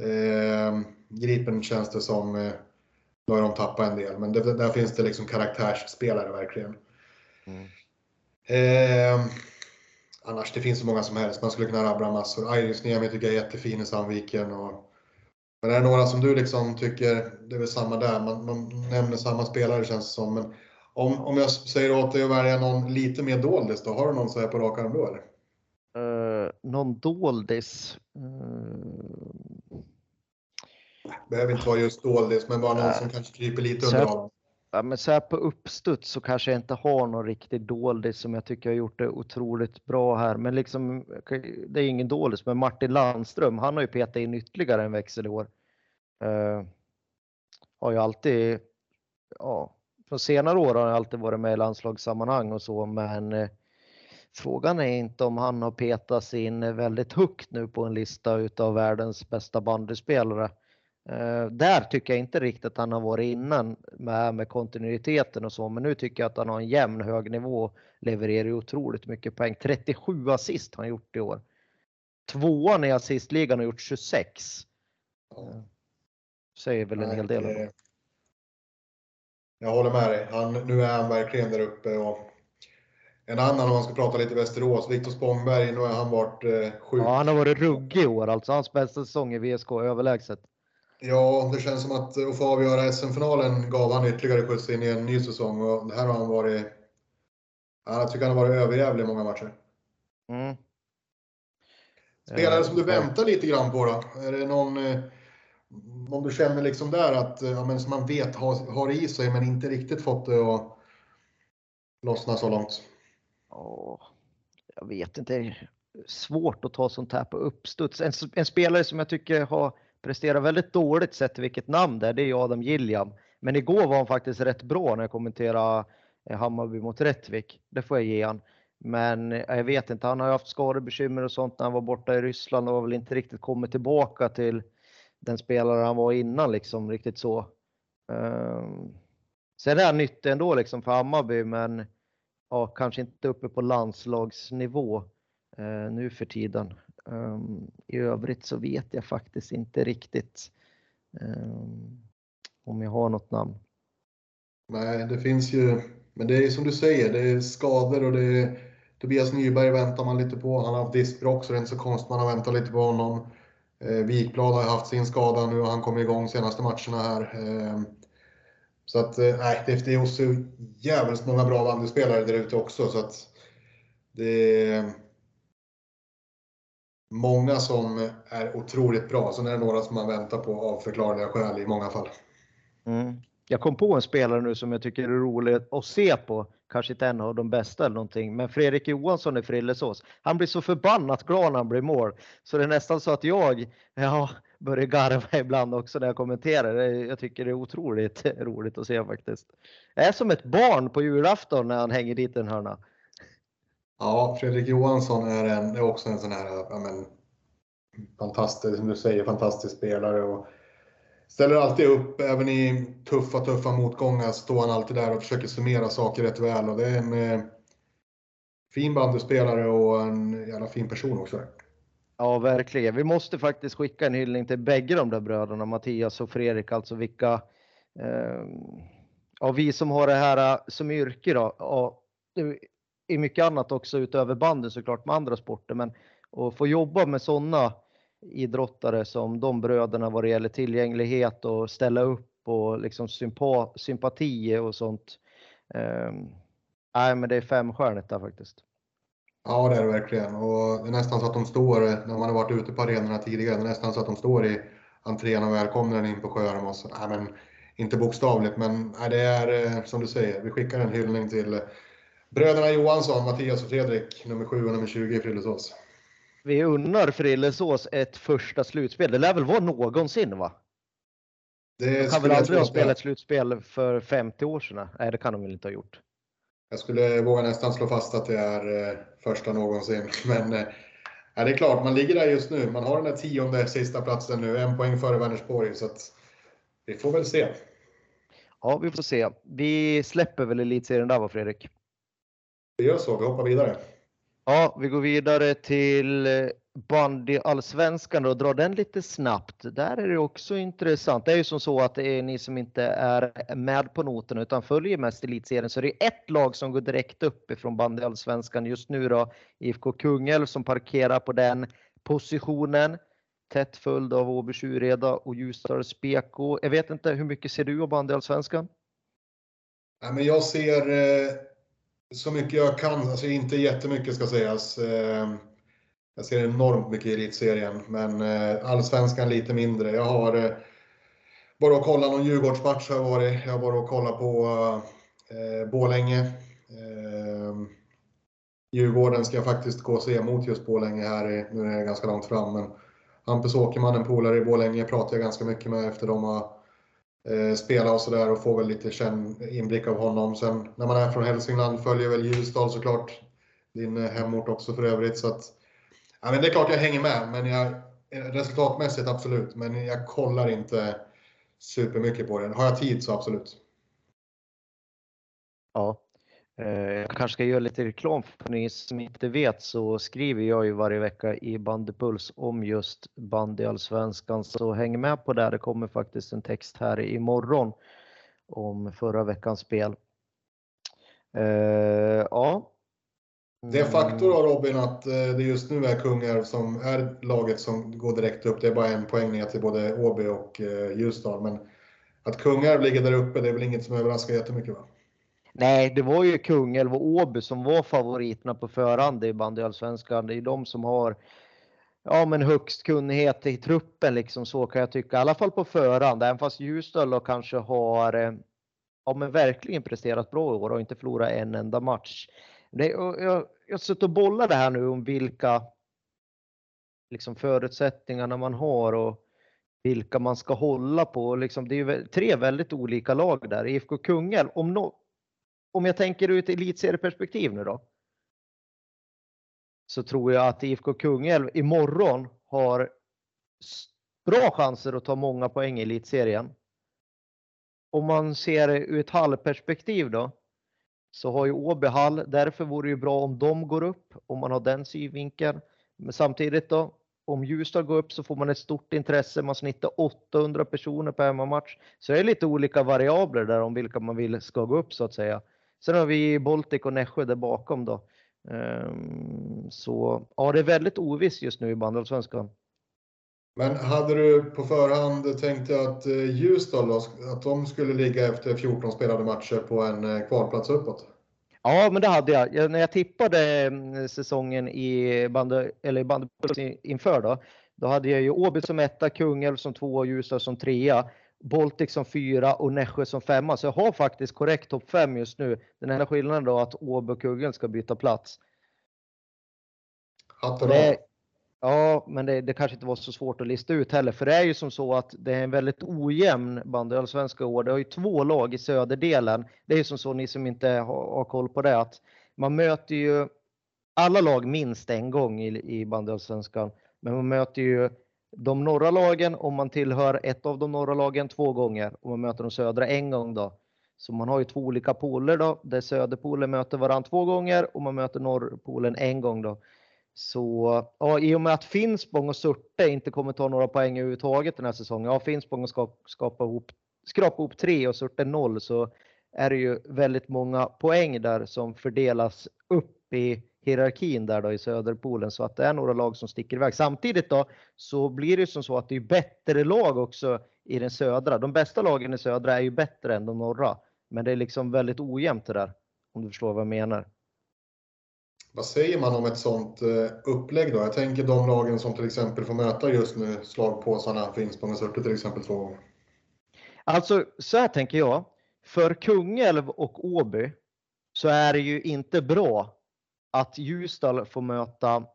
Eh, Gripen känns det som, eh, då har de tappat en del, men det, där finns det liksom karaktärsspelare verkligen. Mm. Eh, annars, det finns så många som helst. Man skulle kunna rabbla massor. Iris Niemi tycker jag är jättefin i Sandviken. Och, men är det några som du liksom tycker, det är väl samma där, man, man nämner samma spelare känns det som. Men om, om jag säger åt dig att välja någon lite mer doldis då, har du någon så här på rak arm då eller? Uh, någon doldis? Uh... Behöver inte vara just doldis, men bara någon uh, som kanske kryper lite under radarn. Ja, men så här på uppstuds så kanske jag inte har någon riktig doldis som jag tycker har gjort det otroligt bra här. Men liksom, det är ingen doldis, men Martin Landström, han har ju petat in ytterligare en växel i år. Uh, har ju alltid, ja, från senare år har han alltid varit med i landslagssammanhang och så, men eh, Frågan är inte om han har petats in väldigt högt nu på en lista utav världens bästa bandyspelare. Eh, där tycker jag inte riktigt att han har varit innan med, med kontinuiteten och så, men nu tycker jag att han har en jämn hög nivå, levererar otroligt mycket poäng. 37 assist har han gjort i år. Tvåan i assistligan har gjort 26. Eh, säger väl en hel del. Jag håller med dig. Han, nu är han verkligen där uppe och en annan om man ska prata lite Västerås, Viktor Spångberg, nu har han varit eh, sjuk. Ja, han har varit ruggig i år alltså. Hans bästa säsong i VSK överlägset. Ja, det känns som att att få avgöra SM-finalen gav han ytterligare skjuts in i en ny säsong och det här har han varit. Jag tycker han har varit överjävlig i många matcher. Mm. Spelare som du eh, väntar lite grann på då? Är det någon, eh, någon du känner liksom där att, ja, men som man vet har, har i sig men inte riktigt fått det att lossna så långt? Åh, jag vet inte. Svårt att ta sånt här på uppstuds. En, en spelare som jag tycker har presterar väldigt dåligt sett vilket namn det är, det är Adam Gilliam. Men igår var han faktiskt rätt bra när jag kommenterade eh, Hammarby mot Rättvik. Det får jag ge han. Men eh, jag vet inte, han har ju haft skadebekymmer och sånt när han var borta i Ryssland och har väl inte riktigt kommit tillbaka till den spelare han var innan liksom riktigt så. Um, sen är han nyttig ändå liksom för Hammarby men ja, kanske inte uppe på landslagsnivå eh, nu för tiden. Um, I övrigt så vet jag faktiskt inte riktigt um, om jag har något namn. Nej, det finns ju, men det är som du säger, det är skador och det är Tobias Nyberg väntar man lite på. Han har haft diskbråck så det är inte så konstigt man har väntat lite på honom. Eh, Wikblad har haft sin skada nu och han kom igång senaste matcherna här. Eh, så att, eh, det är också jävligt många bra bandyspelare där ute också. Så att det är många som är otroligt bra. Sen är det några som man väntar på av förklarliga skäl i många fall. Mm. Jag kom på en spelare nu som jag tycker är rolig att se på. Kanske inte en av de bästa eller någonting, men Fredrik Johansson i Frillesås. Han blir så förbannat glad när han blir mål. Så det är nästan så att jag ja, börjar garva ibland också när jag kommenterar. Jag tycker det är otroligt roligt att se faktiskt. Det är som ett barn på julafton när han hänger dit en hörna. Ja, Fredrik Johansson är, en, är också en sån här ja, men, fantastisk, som du säger, fantastisk spelare. Och ställer alltid upp, även i tuffa, tuffa motgångar står han alltid där och försöker summera saker rätt väl. Och det är en eh, fin bandyspelare och en jävla fin person också. Ja, verkligen. Vi måste faktiskt skicka en hyllning till bägge de där bröderna, Mattias och Fredrik, alltså vilka eh, ja, vi som har det här eh, som yrke då, och i mycket annat också utöver banden såklart med andra sporter, men att få jobba med sådana idrottare som de bröderna vad det gäller tillgänglighet och ställa upp och liksom sympa, sympati och sånt. Um, nej, men det är femstjärnigt där faktiskt. Ja, det är det verkligen. Och det är nästan så att de står, när man har varit ute på arenorna tidigare, det är nästan så att de står i entrén och välkomnar en in på Sjörum. Och så, nej, men, inte bokstavligt, men nej, det är eh, som du säger, vi skickar en hyllning till bröderna Johansson, Mattias och Fredrik, nummer 7 och nummer 20 i Frillesås vi unnar Frillesås ett första slutspel. Det lär väl vara någonsin va? Det de kan väl aldrig ha spelat slutspel för 50 år sedan? Nej, det kan de väl inte ha gjort. Jag skulle våga nästan slå fast att det är eh, första någonsin. Men eh, ja, det är klart, man ligger där just nu. Man har den där tionde sista platsen nu, en poäng före Vänersborg. Så att vi får väl se. Ja, vi får se. Vi släpper väl elitserien där va, Fredrik? Vi gör så, vi hoppar vidare. Ja, vi går vidare till eh, bandyallsvenskan och drar den lite snabbt. Där är det också intressant. Det är ju som så att det är ni som inte är med på noten utan följer mest elitserien så det är ett lag som går direkt upp ifrån bandyallsvenskan just nu då. IFK Kungälv som parkerar på den positionen. Tätt följd av Åby Tjureda och Ljusdals BK. Jag vet inte, hur mycket ser du av bandyallsvenskan? Ja, men jag ser eh så mycket jag kan, alltså inte jättemycket ska sägas. Eh, jag ser enormt mycket i elitserien, men eh, allsvenskan lite mindre. Jag har eh, bara att kolla någon Djurgårdsmatch har jag varit. Jag har bara att kolla på eh, Bålänge. Eh, Djurgården ska jag faktiskt gå och se mot just Bålänge här, nu är jag ganska långt fram. Men Hampus Åkerman, en polare i Bålänge, pratar jag ganska mycket med efter de har eh, spela och sådär och få väl lite känn, inblick av honom. Sen när man är från Hälsingland följer väl Ljusdal såklart. Din eh, hemort också för övrigt. Så att, ja, men det är klart jag hänger med, men jag, eh, resultatmässigt absolut. Men jag kollar inte supermycket på det. Har jag tid så absolut. Ja, jag kanske ska göra lite reklam för ni som inte vet så skriver jag ju varje vecka i Bandypuls om just bandyallsvenskan så häng med på det. Det kommer faktiskt en text här imorgon om förra veckans spel. Uh, ja. Det är faktor då Robin att eh, det just nu är Kungälv som är laget som går direkt upp. Det är bara en poäng ner till både Åby och Ljusdal. Men att Kungälv ligger där uppe, det är väl inget som överraskar jättemycket va? Nej, det var ju Kungälv och Åby som var favoriterna på förhand i bandyallsvenskan. Det är de som har ja, men högst kunnighet i truppen liksom så kan jag tycka. I alla fall på förhand, även fast Ljusdal kanske har eh, ja, men verkligen presterat bra i år och inte förlorat en enda match. Det, jag, jag, suttit och bollat det här nu om vilka liksom förutsättningarna man har och vilka man ska hålla på. Liksom, det är ju tre väldigt olika lag där. IFK Kungälv, om, no, om jag tänker ut elitserieperspektiv nu då. Så tror jag att IFK Kungälv imorgon har bra chanser att ta många poäng i elitserien. Om man ser ur ett hallperspektiv då, så har ju Åby hall, därför vore det ju bra om de går upp, om man har den synvinkeln. Men samtidigt då, om Ljusdal går upp så får man ett stort intresse, man snittar 800 personer per hemmamatch. Så det är lite olika variabler där om vilka man vill ska gå upp så att säga. Sen har vi Baltic och Nässjö där bakom då. Ehm, så ja, det är väldigt ovisst just nu i bandallsvenskan. Men hade du på förhand tänkt dig att eh, Ljusdal att de skulle ligga efter 14 spelade matcher på en eh, kvalplats uppåt? Ja, men det hade jag. När jag tippade mm, säsongen i bandy, eller bandy inför då, då hade jag ju Åby som etta, Kungälv som tvåa och Ljusdal som trea. Baltic som fyra och Nässjö som femma. Så jag har faktiskt korrekt topp fem just nu. Den enda skillnaden då är att Åby och Kungälv ska byta plats. Av. Ja, men det, det, kanske inte var så svårt att lista ut heller, för det är ju som så att det är en väldigt ojämn bandyallsvenska år. Det har ju två lag i söderdelen. Det är ju som så, ni som inte har, har koll på det, att man möter ju alla lag minst en gång i, i bandyallsvenskan, men man möter ju de norra lagen om man tillhör ett av de norra lagen två gånger och man möter de södra en gång då. Så man har ju två olika poler då, där söderpolen möter varandra två gånger och man möter norrpolen en gång då. Så ja, i och med att Finspång och Surte inte kommer ta några poäng överhuvudtaget den här säsongen. Ja, Finspång ska skapa ihop, skrapa ihop tre och Surte noll så är det ju väldigt många poäng där som fördelas upp i hierarkin där då i Söderpolen så att det är några lag som sticker iväg. Samtidigt då så blir det som så att det är bättre lag också i den södra. De bästa lagen i södra är ju bättre än de norra, men det är liksom väldigt ojämnt det där om du förstår vad jag menar. Vad säger man om ett sånt eh, upplägg då? Jag tänker de lagen som till exempel får möta just nu slagpåsarna Finspång och Surte till exempel två gånger. Alltså så här tänker jag. För Kungälv och Åby så är det ju inte bra att Ljusdal får möta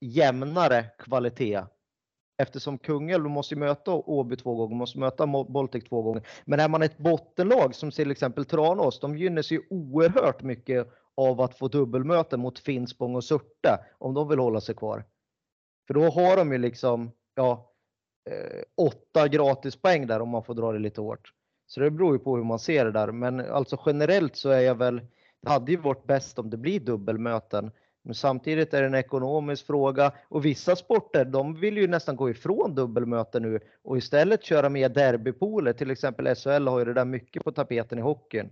jämnare kvalitet. Eftersom Kungälv måste möta Åby två gånger, måste möta Baltic två gånger. Men är man ett bottenlag som till exempel Tranås, de gynnas ju oerhört mycket av att få dubbelmöte mot Finspång och Surte om de vill hålla sig kvar. För då har de ju liksom, ja, eh, åtta gratispoäng där om man får dra det lite hårt. Så det beror ju på hur man ser det där. Men alltså generellt så är jag väl, det hade ju varit bäst om det blir dubbelmöten. Men samtidigt är det en ekonomisk fråga och vissa sporter de vill ju nästan gå ifrån dubbelmöten nu och istället köra mer derbypooler. Till exempel SHL har ju det där mycket på tapeten i hockeyn.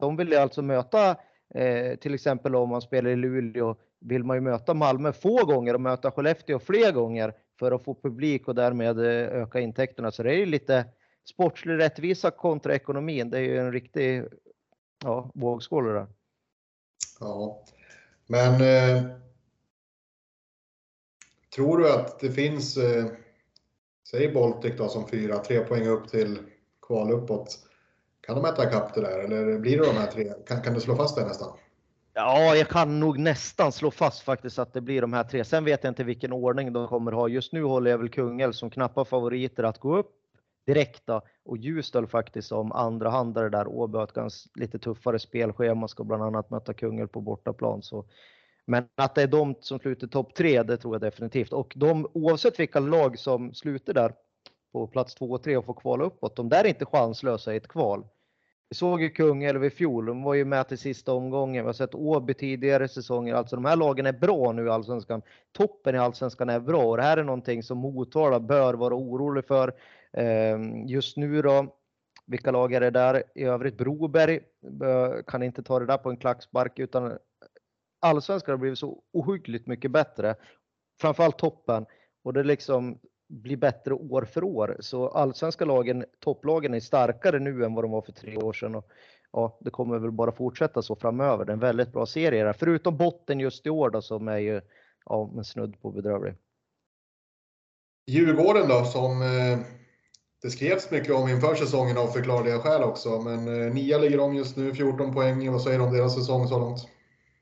De vill ju alltså möta Eh, till exempel om man spelar i Luleå vill man ju möta Malmö få gånger och möta Skellefteå fler gånger för att få publik och därmed eh, öka intäkterna. Så det är ju lite sportslig rättvisa kontra ekonomin. Det är ju en riktig ja, vågskål det där. Ja, men eh, tror du att det finns, eh, säg Baltic då som fyra, tre poäng upp till kval uppåt. Kan de äta ikapp det där eller blir det de här tre? Kan, kan du slå fast det nästan? Ja, jag kan nog nästan slå fast faktiskt att det blir de här tre. Sen vet jag inte vilken ordning de kommer ha. Just nu håller jag väl Kungälv som knappa favoriter att gå upp direkt då. och Ljusdal faktiskt som andrahandare där. Åby har ett ganska lite tuffare spelschema, ska bland annat möta Kungälv på bortaplan. Så. Men att det är de som slutar topp tre, det tror jag definitivt. Och de, oavsett vilka lag som slutar där på plats två och tre och får kvala uppåt, de där är inte chanslösa i ett kval. Vi såg ju Kungälv i fjol, de var ju med till sista omgången. Vi har sett Åby tidigare säsonger. Alltså de här lagen är bra nu i Allsvenskan. Toppen i Allsvenskan är bra och det här är någonting som Motala bör vara orolig för. Ehm, just nu då, vilka lag är det där? I övrigt Broberg eh, kan inte ta det där på en klackspark utan eh, Allsvenskan har blivit så ohyggligt mycket bättre. Framförallt toppen. Och det liksom blir bättre år för år. Så allsvenska lagen, topplagen är starkare nu än vad de var för tre år sedan. Och, ja, det kommer väl bara fortsätta så framöver. Det är en väldigt bra serie där. Förutom botten just i år då som är ju ja, en snudd på bedrövlig. Djurgården då som eh, det skrevs mycket om inför säsongen av förklarliga skäl också. Men eh, nia ligger de just nu, 14 poäng. Vad säger du om deras säsong så långt?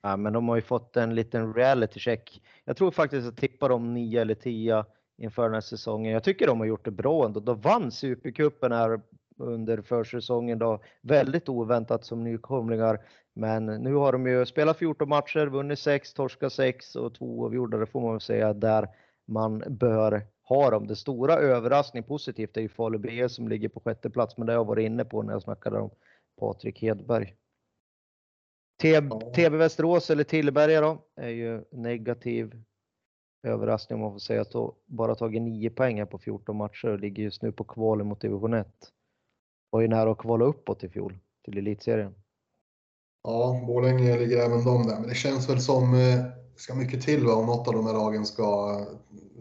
Ja, men de har ju fått en liten reality check. Jag tror faktiskt att tippar dem nia eller tia inför den här säsongen. Jag tycker de har gjort det bra ändå. De vann Supercupen här under försäsongen då, väldigt oväntat som nykomlingar. Men nu har de ju spelat 14 matcher, vunnit 6, torskat 6 och två avgjorda. Det får man väl säga där man bör har de. Det stora överraskning positivt är ju Falu BS som ligger på sjätte plats, men det har jag varit inne på när jag snackade om Patrik Hedberg. TB Västerås eller Tillberga då är ju negativ överraskning om man får säga att bara tagit 9 poäng på 14 matcher och ligger just nu på kvalet mot division 1. Var ju nära att kvala uppåt i fjol till elitserien. Ja, Borlänge ligger även de där, men det känns väl som eh, ska mycket till va, om något av de här lagen ska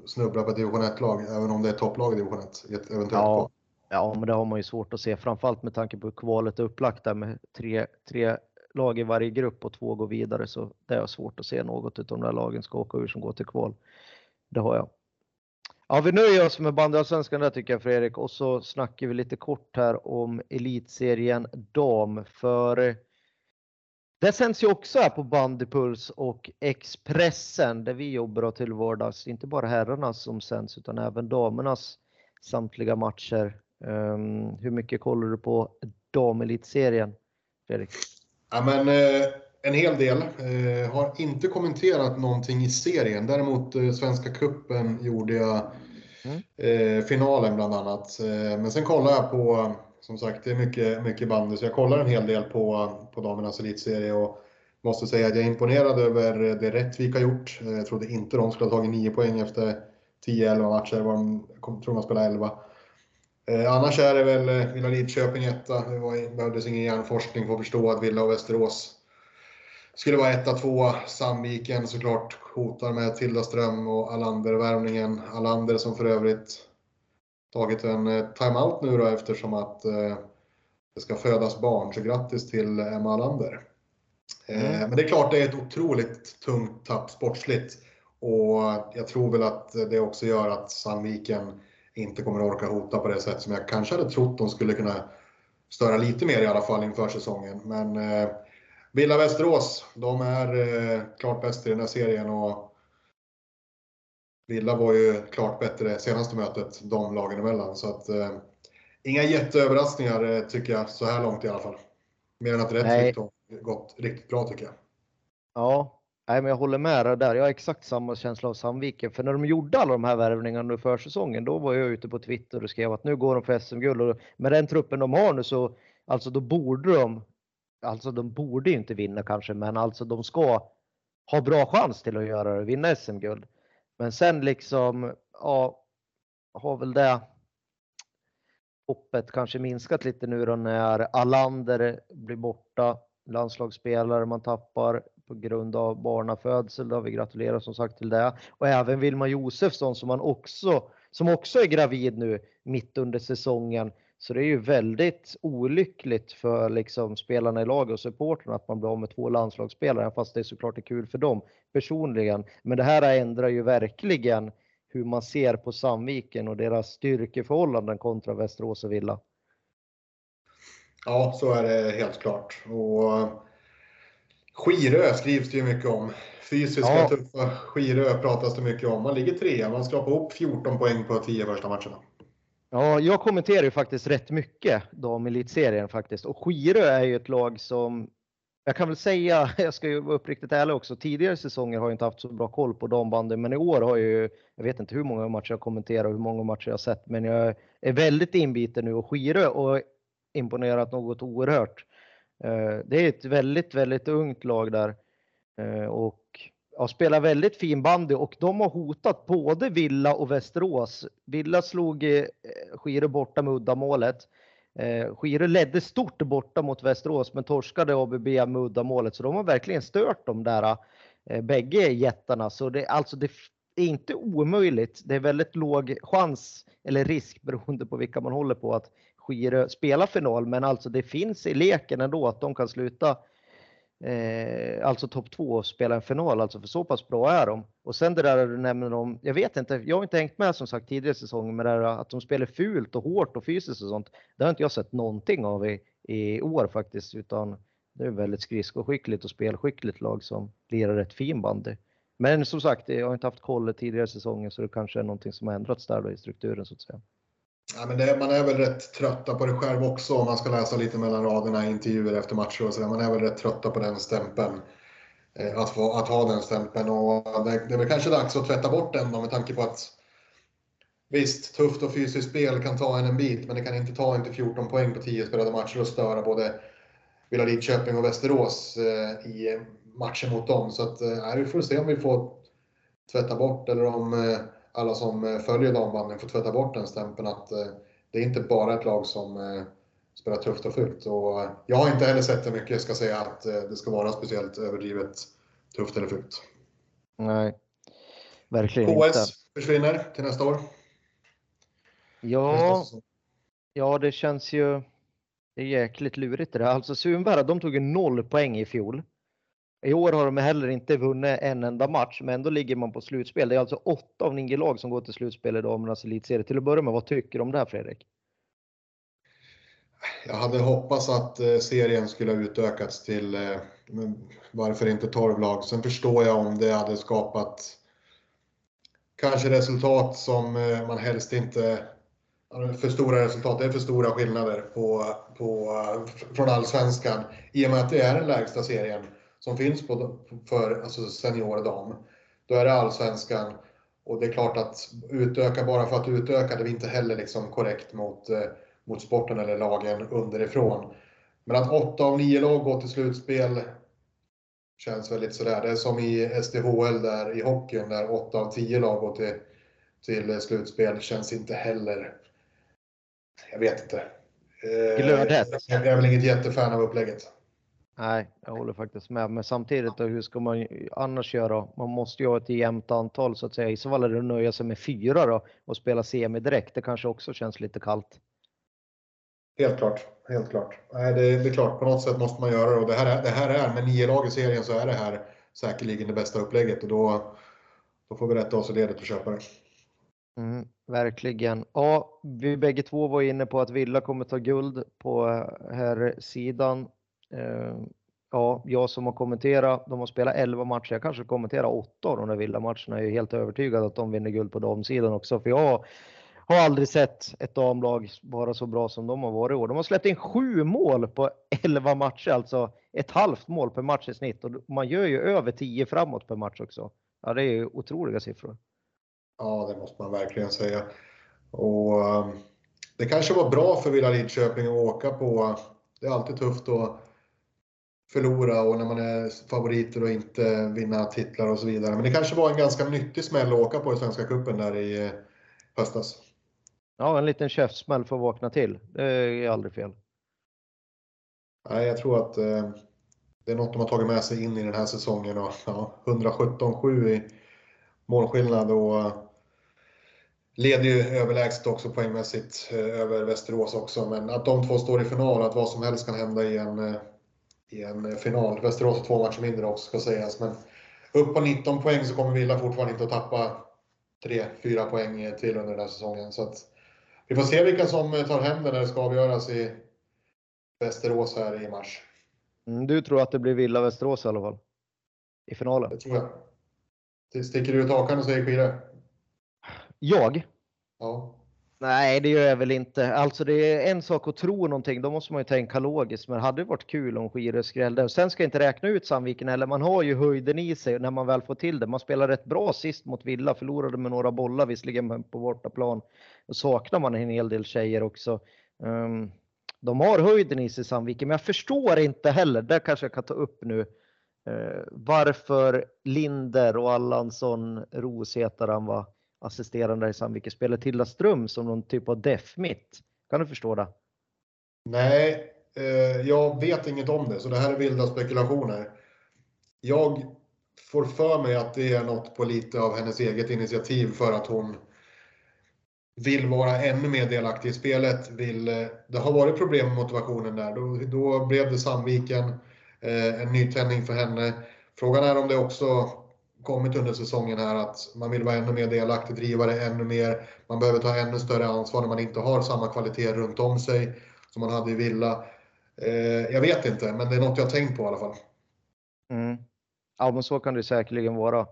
snubbla på ett division 1-lag, även om det är topplag i division 1 eventuellt ja. Ja, men det har man ju svårt att se, framförallt med tanke på hur kvalet är upplagt där med tre, tre lag i varje grupp och två går vidare så det är svårt att se något av de där lagen ska åka ur som går till kval. Det har jag. Ja, vi nöjer oss med bandyallsvenskan där tycker jag Fredrik och så snackar vi lite kort här om elitserien dam för det sänds ju också här på Bandypuls och Expressen där vi jobbar till vardags. Inte bara herrarnas som sänds utan även damernas samtliga matcher. Um, hur mycket kollar du på damelitserien Fredrik? Ja, men, eh, en hel del. Eh, har inte kommenterat någonting i serien. Däremot eh, Svenska Kuppen gjorde jag mm. eh, finalen bland annat. Eh, men sen kollar jag på, som sagt, det är mycket, mycket bandy, så jag kollar en hel del på, på damernas elitserie och måste säga att jag är imponerad över det Rättvik har gjort. Eh, jag trodde inte de skulle ha tagit 9 poäng efter 10-11 matcher. Jag tror de spelade 11. Eh, annars är det väl eh, Villa Lidköping etta. Det var, behövdes ingen hjärnforskning för att förstå att Villa och Västerås skulle vara etta, tvåa. Sandviken såklart hotar med Tilda Ström och Alander-värvningen. Alander som för övrigt tagit en eh, timeout nu då eftersom att eh, det ska födas barn. Så grattis till Emma Alander. Eh, mm. Men det är klart det är ett otroligt tungt tapp sportsligt. Och jag tror väl att det också gör att Sandviken inte kommer orka hota på det sätt som jag kanske hade trott de skulle kunna störa lite mer i alla fall inför säsongen. Men Villa Västerås, de är klart bäst i den här serien och Villa var ju klart bättre senaste mötet de lagen emellan. Så att, eh, inga jätteöverraskningar eh, tycker jag så här långt i alla fall. Mer än att Rättvik har gått riktigt bra tycker jag. Ja, Nej, men jag håller med dig där. Jag har exakt samma känsla av Sandviken. För när de gjorde alla de här värvningarna nu för säsongen, då var jag ute på Twitter och skrev att nu går de för SM-guld. Med den truppen de har nu så, alltså då borde de, alltså de borde inte vinna kanske, men alltså de ska ha bra chans till att göra det, vinna SM-guld. Men sen liksom, ja, har väl det hoppet kanske minskat lite nu då när Alander blir borta, landslagsspelare man tappar, på grund av barnafödsel. Då. Vi gratulerar som sagt till det. Och även Vilma Josefsson som, man också, som också är gravid nu mitt under säsongen. Så det är ju väldigt olyckligt för liksom spelarna i laget och supporterna att man blir av med två landslagsspelare, fast det såklart är kul för dem personligen. Men det här ändrar ju verkligen hur man ser på Sandviken och deras styrkeförhållanden kontra Västerås och Villa. Ja, så är det helt klart. Och Skirö skrivs det ju mycket om. Fysiska, ja. tuffa Skirö pratas det mycket om. Man ligger trea, man skrapar ihop 14 poäng på 10 första matcherna. Ja, jag kommenterar ju faktiskt rätt mycket damelitserien faktiskt och Skirö är ju ett lag som jag kan väl säga, jag ska ju vara uppriktigt ärlig också, tidigare säsonger har jag inte haft så bra koll på dambandy, men i år har jag ju, jag vet inte hur många matcher jag kommenterar och hur många matcher jag sett, men jag är väldigt inbiten nu och Skirö och imponerat något oerhört. Eh, det är ett väldigt, väldigt ungt lag där eh, och ja, spelar väldigt fin bandy och de har hotat både Villa och Västerås. Villa slog eh, Skire borta med uddamålet. Eh, Skire ledde stort borta mot Västerås men torskade ABB med uddamålet så de har verkligen stört de där eh, bägge jättarna. Så det, alltså det är inte omöjligt. Det är väldigt låg chans eller risk beroende på vilka man håller på att Skirö spelar final, men alltså det finns i leken ändå att de kan sluta eh, alltså topp två och spela en final, alltså för så pass bra är de. Och sen det där du nämner om, jag vet inte, jag har inte hängt med som sagt tidigare säsonger med det där att de spelar fult och hårt och fysiskt och sånt. Det har inte jag sett någonting av i, i år faktiskt, utan det är väldigt skridskoskickligt och spelskickligt lag som lirar rätt fin bandy. Men som sagt, jag har inte haft koll tidigare säsonger så det kanske är någonting som har ändrats där då i strukturen så att säga. Ja, men det, man är väl rätt trötta på det själv också om man ska läsa lite mellan raderna i intervjuer efter matcher och sådär. Man är väl rätt trötta på den stämpeln. Eh, att, få, att ha den stämpeln och det, det är väl kanske dags att tvätta bort den då med tanke på att Visst, tufft och fysiskt spel kan ta en en bit, men det kan inte ta inte 14 poäng på 10 spelade matcher och störa både Villa Lidköping och Västerås eh, i matchen mot dem. Så att, eh, vi får se om vi får tvätta bort, eller om eh, alla som följer dambandyn får tvätta bort den stämpeln att det är inte bara ett lag som spelar tufft och fult. Och jag har inte heller sett det mycket, jag ska säga att det ska vara speciellt överdrivet tufft eller fult. Nej, verkligen KS inte. försvinner till nästa år. Ja, ja det känns ju det är jäkligt lurigt det där. Alltså Sundberg, de tog ju noll poäng i fjol. I år har de heller inte vunnit en enda match, men ändå ligger man på slutspel. Det är alltså åtta av nio lag som går till slutspel i damernas elitserie. Till att börja med, vad tycker du om det här Fredrik? Jag hade hoppats att eh, serien skulle ha utökats till, eh, varför inte 12 lag? Sen förstår jag om det hade skapat kanske resultat som eh, man helst inte för stora resultat. Det är för stora skillnader på, på, från allsvenskan i och med att det är den lägsta serien som finns på, för alltså senior dam. Då är det allsvenskan och det är klart att utöka bara för att utöka det är inte heller liksom korrekt mot, eh, mot sporten eller lagen underifrån. Men att åtta av nio lag går till slutspel känns väldigt sådär. Det är som i SDHL där i hockeyn där åtta av tio lag går till, till slutspel känns inte heller jag vet inte. Glödhett. Jag är väl inget jättefan av upplägget. Nej, jag håller faktiskt med. Men samtidigt, då, hur ska man annars göra? Man måste ju ha ett jämnt antal så att säga. I så fall är det att nöja sig med fyra då och spela semi direkt. Det kanske också känns lite kallt. Helt klart, helt klart. Nej, det, det är klart, på något sätt måste man göra det. Och det här är, det här är med nio lag i serien så är det här säkerligen det bästa upplägget och då, då får vi rätta oss i ledet och köpa det. Mm, verkligen. Ja, vi bägge två var inne på att Villa kommer ta guld på eh, här sidan. Eh, ja, jag som har kommenterat, de har spelat 11 matcher, jag kanske kommenterar 8 av de där vilda matcherna, Jag är helt övertygad att de vinner guld på damsidan också, för jag har aldrig sett ett damlag vara så bra som de har varit i år. De har släppt in 7 mål på 11 matcher, alltså ett halvt mål per match i snitt och man gör ju över 10 framåt per match också. Ja, det är ju otroliga siffror. Ja, det måste man verkligen säga. Och eh, det kanske var bra för Villa Lidköping att åka på. Det är alltid tufft att förlora och när man är favoriter och inte vinna titlar och så vidare. Men det kanske var en ganska nyttig smäll att åka på i Svenska Cupen där i eh, höstas. Ja, en liten käftsmäll för att vakna till. Det är aldrig fel. Nej, jag tror att eh, det är något de har tagit med sig in i den här säsongen och ja, 117-7 i målskillnad och leder ju överlägset också poängmässigt eh, över Västerås också. Men att de två står i final, att vad som helst kan hända i en, eh, i en final. Västerås har två matcher mindre också ska sägas. Men upp på 19 poäng så kommer Villa fortfarande inte att tappa 3-4 poäng till under den här säsongen. Så vi får se vilka som tar hem det när det ska avgöras i Västerås här i mars. Mm, du tror att det blir Villa-Västerås i alla fall? I finalen? Det tror jag. Sticker du ut hakan och säger skidor? Jag? Ja. Nej, det gör jag väl inte. Alltså det är en sak att tro någonting, då måste man ju tänka logiskt. Men det hade varit kul om Skirö skrällde. Sen ska jag inte räkna ut Sandviken heller. Man har ju höjden i sig när man väl får till det. Man spelar rätt bra sist mot Villa, förlorade med några bollar visserligen på bortaplan. Då saknar man en hel del tjejer också. Um, de har höjden i sig Sandviken, men jag förstår inte heller, det kanske jag kan ta upp nu, uh, varför Linder och Allansson, Ros heter han va, assisterande i Sandviken spelar Tilda Ström som någon typ av def mitt. Kan du förstå det? Nej, eh, jag vet inget om det, så det här är vilda spekulationer. Jag får för mig att det är något på lite av hennes eget initiativ för att hon vill vara ännu mer delaktig i spelet. Vill, eh, det har varit problem med motivationen där. Då, då blev det Sandviken, eh, en nytändning för henne. Frågan är om det också kommit under säsongen här att man vill vara ännu mer delaktig, driva det ännu mer. Man behöver ta ännu större ansvar när man inte har samma kvalitet runt om sig som man hade i Villa. Eh, jag vet inte, men det är något jag har tänkt på i alla fall. Mm. Ja, men så kan det säkerligen vara.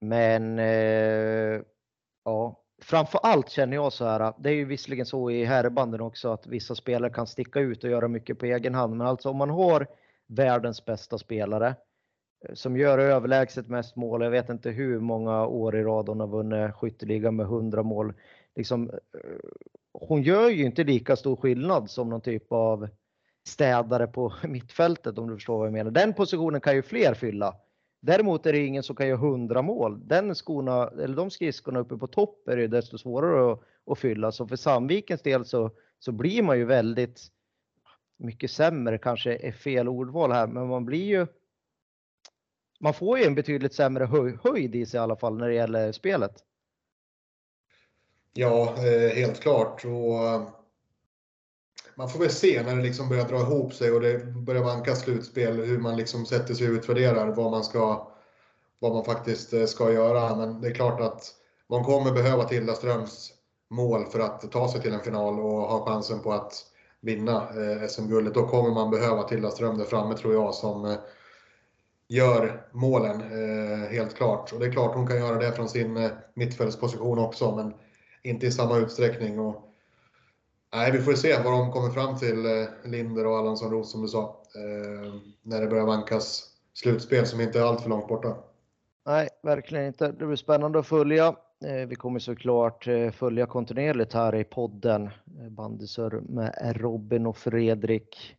Men eh, ja, framför allt känner jag så här. Det är ju visserligen så i herrbanden också att vissa spelare kan sticka ut och göra mycket på egen hand. Men alltså om man har världens bästa spelare som gör överlägset mest mål. Jag vet inte hur många år i rad hon har vunnit skytteligan med 100 mål. Liksom, eh, hon gör ju inte lika stor skillnad som någon typ av städare på mittfältet om du förstår vad jag menar. Den positionen kan ju fler fylla. Däremot är det ingen som kan göra 100 mål. Den skorna, eller de skridskorna uppe på topp är det desto svårare att, att fylla. Så för Sandvikens del så, så blir man ju väldigt mycket sämre, kanske är fel ordval här, men man blir ju man får ju en betydligt sämre höjd i sig i alla fall när det gäller spelet. Ja, eh, helt klart. Och eh, man får väl se när det liksom börjar dra ihop sig och det börjar vanka slutspel hur man liksom sätter sig och utvärderar vad man, ska, vad man faktiskt eh, ska göra. Men det är klart att man kommer behöva Tilda Ströms mål för att ta sig till en final och ha chansen på att vinna SM-guldet. Då kommer man behöva Tilda Ström där framme tror jag som gör målen eh, helt klart. Och det är klart hon kan göra det från sin eh, mittfältsposition också men inte i samma utsträckning. Och, nej, vi får se vad de kommer fram till, eh, Linder och Allansson Roos som du sa, eh, när det börjar vankas slutspel som inte är allt för långt borta. Nej, verkligen inte. Det blir spännande att följa. Eh, vi kommer såklart följa kontinuerligt här i podden Bandysör med Robin och Fredrik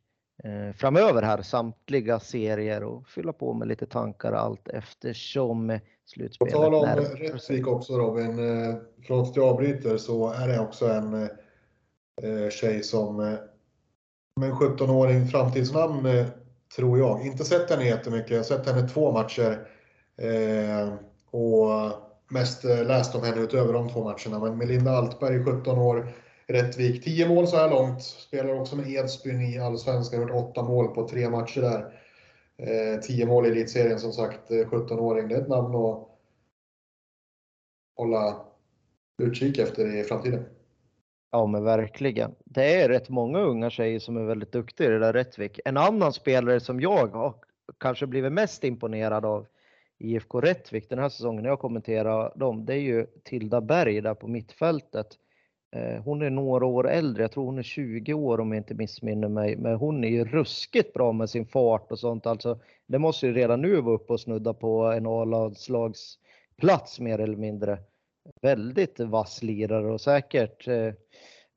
framöver här samtliga serier och fylla på med lite tankar allt eftersom slutspelet. På tal om Rättvik också Robin, eh, förlåt att jag avbryter, så är det också en eh, tjej som eh, med en 17-åring framtidsnamn tror jag. Inte sett henne jättemycket, jag har sett henne två matcher och mest läst om henne utöver de två matcherna. Men Melinda Altberg, 17 år, Rättvik, 10 mål så här långt. Spelar också med Edsbyn i Allsvenskan, gjort 8 mål på tre matcher där. Eh, 10 mål i elitserien som sagt, eh, 17-åring. Det är ett namn att hålla utkik efter i framtiden. Ja men verkligen. Det är rätt många unga tjejer som är väldigt duktiga i det där Rättvik. En annan spelare som jag har kanske blivit mest imponerad av IFK Rättvik den här säsongen när jag kommenterar dem, det är ju Tilda Berg där på mittfältet. Eh, hon är några år äldre, jag tror hon är 20 år om jag inte missminner mig, men hon är ju ruskigt bra med sin fart och sånt. Alltså, det måste ju redan nu vara uppe och snudda på en A-landslagsplats mer eller mindre. Väldigt vass lirare och säkert eh,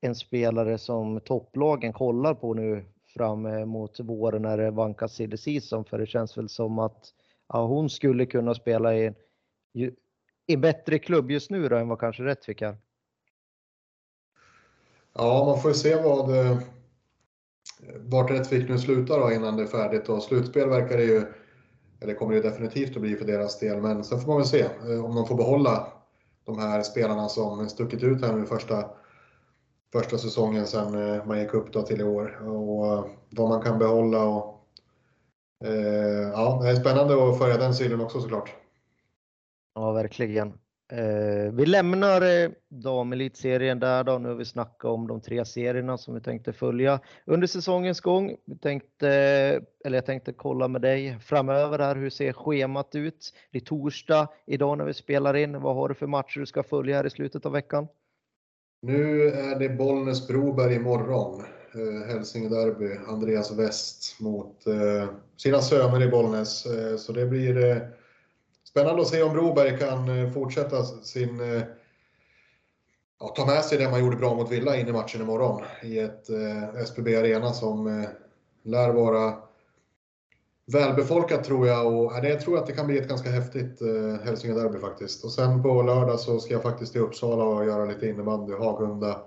en spelare som topplagen kollar på nu fram eh, mot våren när det vankas silly season för det känns väl som att ja, hon skulle kunna spela i en bättre klubb just nu då än vad kanske Rättvik är. Ja, man får ju se vad, eh, vart Rättvik nu slutar då innan det är färdigt. Och slutspel verkar det ju, eller kommer det definitivt att bli för deras del, men sen får man väl se eh, om de får behålla de här spelarna som stuckit ut här nu första, första säsongen sen eh, man gick upp då till i år. Och vad man kan behålla och ja, det är spännande att följa den sidan också såklart. Ja, verkligen. Eh, vi lämnar eh, damelitserien där då. Nu har vi snackat om de tre serierna som vi tänkte följa under säsongens gång. Vi tänkte, eller jag tänkte kolla med dig framöver här. Hur ser schemat ut? Det är torsdag idag när vi spelar in. Vad har du för matcher du ska följa här i slutet av veckan? Nu är det Bollnäs-Broberg imorgon. Eh, Hälsingederby. Andreas West mot eh, sina söner i Bollnäs. Eh, så det blir eh, Spännande att se om Broberg kan eh, fortsätta sin eh, ja, ta med sig det man gjorde bra mot Villa in i matchen imorgon i ett eh, SPB Arena som eh, lär vara välbefolkat tror jag och ja, det tror jag att det kan bli ett ganska häftigt eh, Hälsinge-derby faktiskt. Och sen på lördag så ska jag faktiskt till Uppsala och göra lite innebandy, Hagunda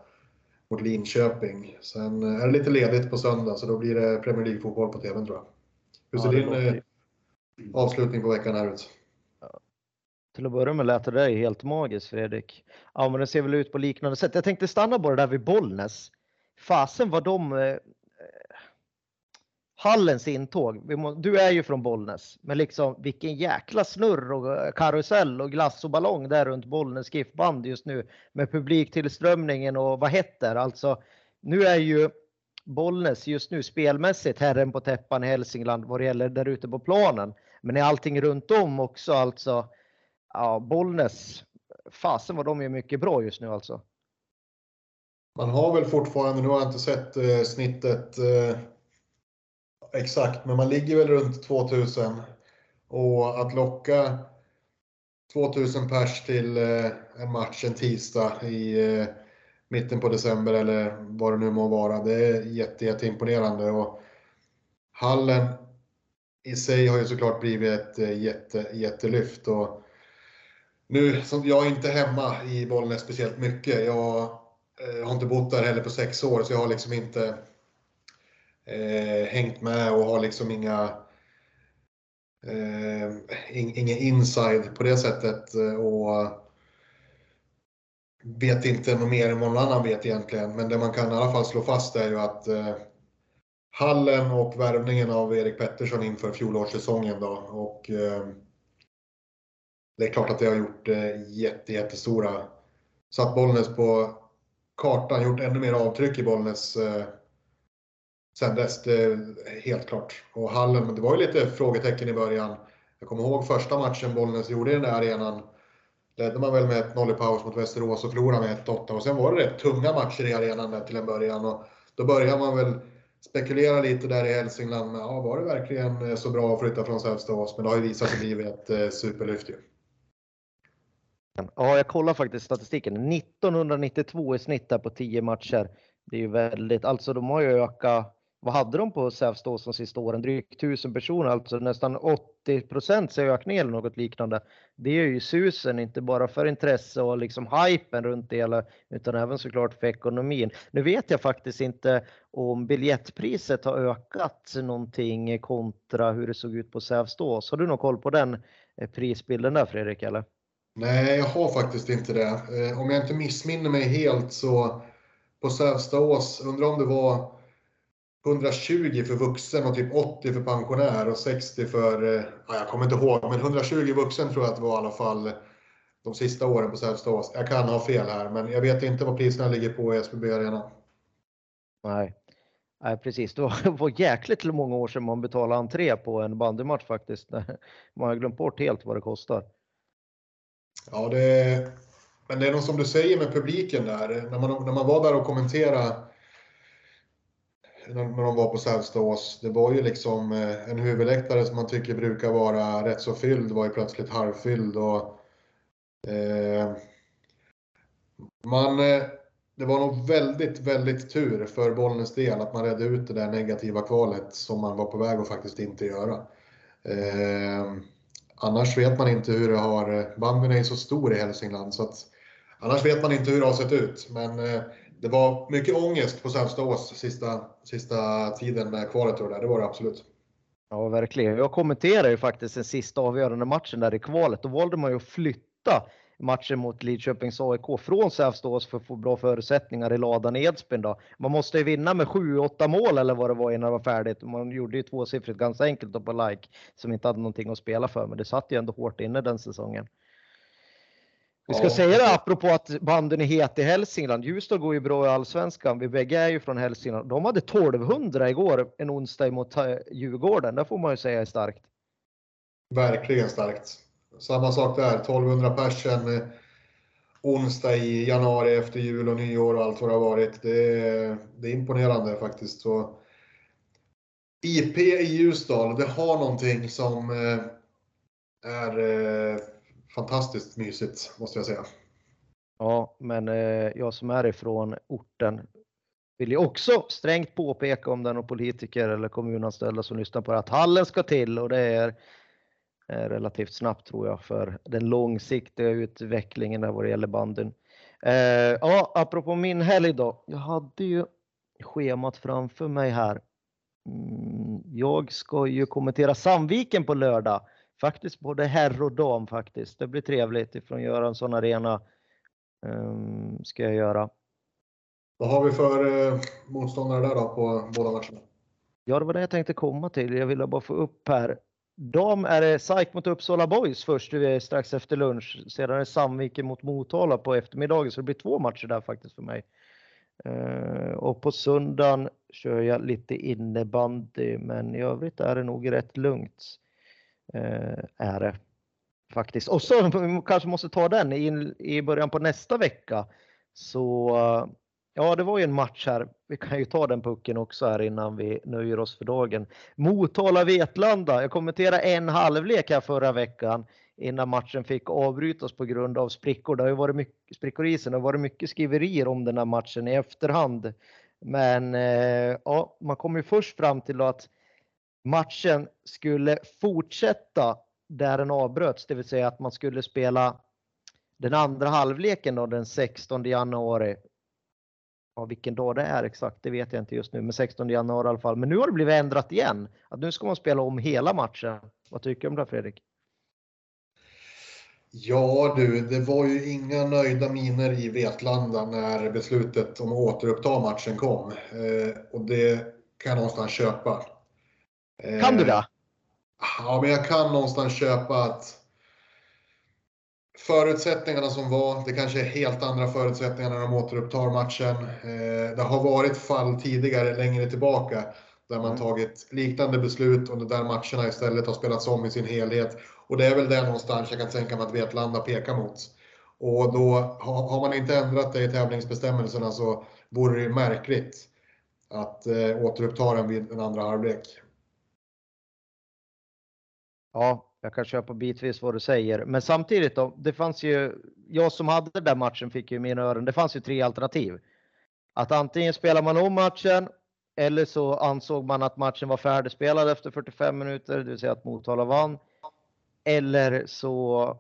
mot Linköping. Sen är det lite ledigt på söndag så då blir det Premier League-fotboll på TVn tror jag. Hur ser ja, din eh, avslutning på veckan här ut? Till att börja med lät det där helt magiskt Fredrik. Ja men det ser väl ut på liknande sätt. Jag tänkte stanna bara där vid Bollnäs. Fasen var de eh, eh, Hallens intåg. Må, du är ju från Bollnäs, men liksom vilken jäkla snurr och eh, karusell och glass och ballong där runt Bollnäs GIF-band just nu med publiktillströmningen och vad heter alltså. Nu är ju Bollnäs just nu spelmässigt herren på täppan i Hälsingland vad det gäller där ute på planen. Men är allting runt om också alltså ja, Bollnäs, fasen vad de är mycket bra just nu alltså. Man har väl fortfarande, nu har jag inte sett eh, snittet eh, exakt, men man ligger väl runt 2000 Och att locka 2000 pers till eh, en match en tisdag i eh, mitten på december eller vad det nu må vara. Det är jätte, jätteimponerande. Och hallen i sig har ju såklart blivit ett eh, jätte, jättelyft. Och nu, som jag är inte hemma i Bollnäs speciellt mycket. Jag eh, har inte bott där heller på sex år, så jag har liksom inte eh, hängt med och har liksom inga eh, ingen inside på det sättet och vet inte något mer än vad någon annan vet egentligen. Men det man kan i alla fall slå fast är ju att eh, Hallen och värvningen av Erik Pettersson inför fjolårssäsongen då och eh, det är klart att vi har gjort eh, jätte, jättestora, satt Bollnäs på kartan, gjort ännu mer avtryck i Bollnäs eh, sen dess, det helt klart. Och hallen, det var ju lite frågetecken i början. Jag kommer ihåg första matchen Bollnäs gjorde i den där arenan. Ledde man väl med 1-0 i paus mot Västerås och förlorade med 1-8 och sen var det rätt tunga matcher i arenan där till en början och då började man väl spekulera lite där i Hälsingland. Ja, var det verkligen eh, så bra att flytta från Sävstaås? Men det har ju visat sig bli ett eh, superlyft ju. Ja, jag kollar faktiskt statistiken. 1992 i snitt här på 10 matcher. Det är ju väldigt, alltså de har ju ökat vad hade de på Sävstås de sista åren? Drygt 1000 personer, alltså nästan 80 procents ökning eller något liknande. Det är ju susen, inte bara för intresse och liksom hypen runt det, hela, utan även såklart för ekonomin. Nu vet jag faktiskt inte om biljettpriset har ökat någonting kontra hur det såg ut på Sävstås. Har du någon koll på den eh, prisbilden där Fredrik? Eller? Nej, jag har faktiskt inte det. Eh, om jag inte missminner mig helt så på Sävstaås, undrar om det var 120 för vuxen och typ 80 för pensionär och 60 för, eh, ja, jag kommer inte ihåg, men 120 vuxen tror jag att det var i alla fall de sista åren på Sävstaås. Jag kan ha fel här, men jag vet inte vad priserna ligger på i SBB Arena. Nej. Nej, precis. Det var, jäkligt många år sedan man betalade entré på en bandymatch faktiskt. Man har glömt bort helt vad det kostar. Ja, det, men det är nog som du säger med publiken där. När man, när man var där och kommenterade när, när de var på Sävstaås. Det var ju liksom eh, en huvudläktare som man tycker brukar vara rätt så fylld var ju plötsligt halvfylld. Och, eh, man, eh, det var nog väldigt, väldigt tur för Bollnäs del att man redde ut det där negativa kvalet som man var på väg att faktiskt inte göra. Eh, annars vet man inte hur det har, eh, bandyn är ju så stor i Hälsingland så att annars vet man inte hur det har sett ut. Men eh, det var mycket ångest på Sävstaås sista, sista tiden med kvalet och det där. Det var det absolut. Ja, verkligen. Jag kommenterade ju faktiskt den sista avgörande matchen där i kvalet. Då valde man ju att flytta matchen mot Lidköpings AIK från Sävstaås för att få bra förutsättningar i ladan i Edsbyn då. Man måste ju vinna med 7-8 mål eller vad det var innan det var färdigt. Man gjorde ju tvåsiffrigt ganska enkelt på like som inte hade någonting att spela för, men det satt ju ändå hårt inne den säsongen. Vi ska ja. säga det apropå att banden är het i Hälsingland. Ljusdal går ju bra i Allsvenskan. Vi bägge är ju från Hälsingland. De hade 1200 igår, en onsdag mot eh, Djurgården. Det får man ju säga är starkt. Verkligen starkt. Samma sak där, 1200 personer eh, onsdag i januari efter jul och nyår och allt vad det har varit. Det är, det är imponerande faktiskt. Så IP i Ljusdal, det har någonting som eh, är eh, fantastiskt mysigt måste jag säga. Ja, men eh, jag som är ifrån orten vill ju också strängt påpeka om det är någon politiker eller kommunanställda som lyssnar på det att hallen ska till och det är relativt snabbt tror jag för den långsiktiga utvecklingen där vad det gäller banden. Eh, ja, apropå min helg då. Jag hade ju schemat framför mig här. Mm, jag ska ju kommentera Sandviken på lördag faktiskt både herr och dam faktiskt. Det blir trevligt ifrån Göransson Arena. Um, ska jag göra. Vad har vi för eh, motståndare där då på båda matcherna? Ja, det var det jag tänkte komma till. Jag ville bara få upp här. Dam är det SAIK mot Uppsala Boys först eh, strax efter lunch. Sedan är det Sandviken mot Motala på eftermiddagen, så det blir två matcher där faktiskt för mig. Eh, och på söndagen kör jag lite innebandy, men i övrigt är det nog rätt lugnt. Eh, är det faktiskt. Och så kanske måste ta den i början på nästa vecka så Ja, det var ju en match här. Vi kan ju ta den pucken också här innan vi nöjer oss för dagen. Motala-Vetlanda. Jag kommenterade en halvlek här förra veckan innan matchen fick avbrytas på grund av sprickor. Det har ju varit mycket sprickor i isen. Det har varit mycket skriverier om den här matchen i efterhand. Men eh, ja, man kom ju först fram till att matchen skulle fortsätta där den avbröts, det vill säga att man skulle spela den andra halvleken då den 16 januari. Ja, vilken dag det är exakt, det vet jag inte just nu, men 16 januari i alla fall. Men nu har det blivit ändrat igen. Att nu ska man spela om hela matchen. Vad tycker du om det Fredrik? Ja du, det var ju inga nöjda miner i Vetlanda när beslutet om att återuppta matchen kom. Eh, och det kan jag någonstans köpa. Kan du det? Eh, ja, men jag kan någonstans köpa att förutsättningarna som var, det kanske är helt andra förutsättningar när de återupptar matchen. Eh, det har varit fall tidigare längre tillbaka där man mm. tagit liknande beslut och där matcherna istället har spelats om i sin helhet. Och det är väl det någonstans jag kan tänka mig att Vetlanda pekar mot. Och då har man inte ändrat det i tävlingsbestämmelserna så vore det märkligt att eh, återuppta den vid en andra halvlek. Ja, jag kan köpa bitvis vad du säger, men samtidigt då, det fanns ju, jag som hade den där matchen fick ju mina öron, det fanns ju tre alternativ. Att antingen spelar man om matchen eller så ansåg man att matchen var färdigspelad efter 45 minuter, det vill säga att Motala vann. Eller så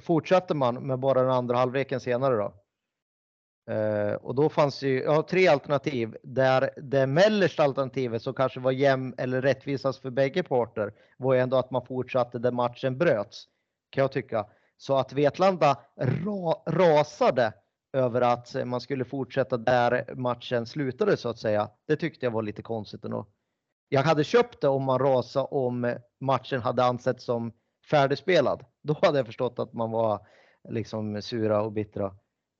fortsatte man med bara den andra halvleken senare då. Uh, och då fanns ju ja, tre alternativ där det mellersta alternativet som kanske var jämn eller rättvisast för bägge parter var ju ändå att man fortsatte där matchen bröts. Kan jag tycka. Så att Vetlanda ra rasade över att man skulle fortsätta där matchen slutade så att säga. Det tyckte jag var lite konstigt ändå. Jag hade köpt det om man rasade om matchen hade ansetts som färdigspelad. Då hade jag förstått att man var liksom sura och bittra.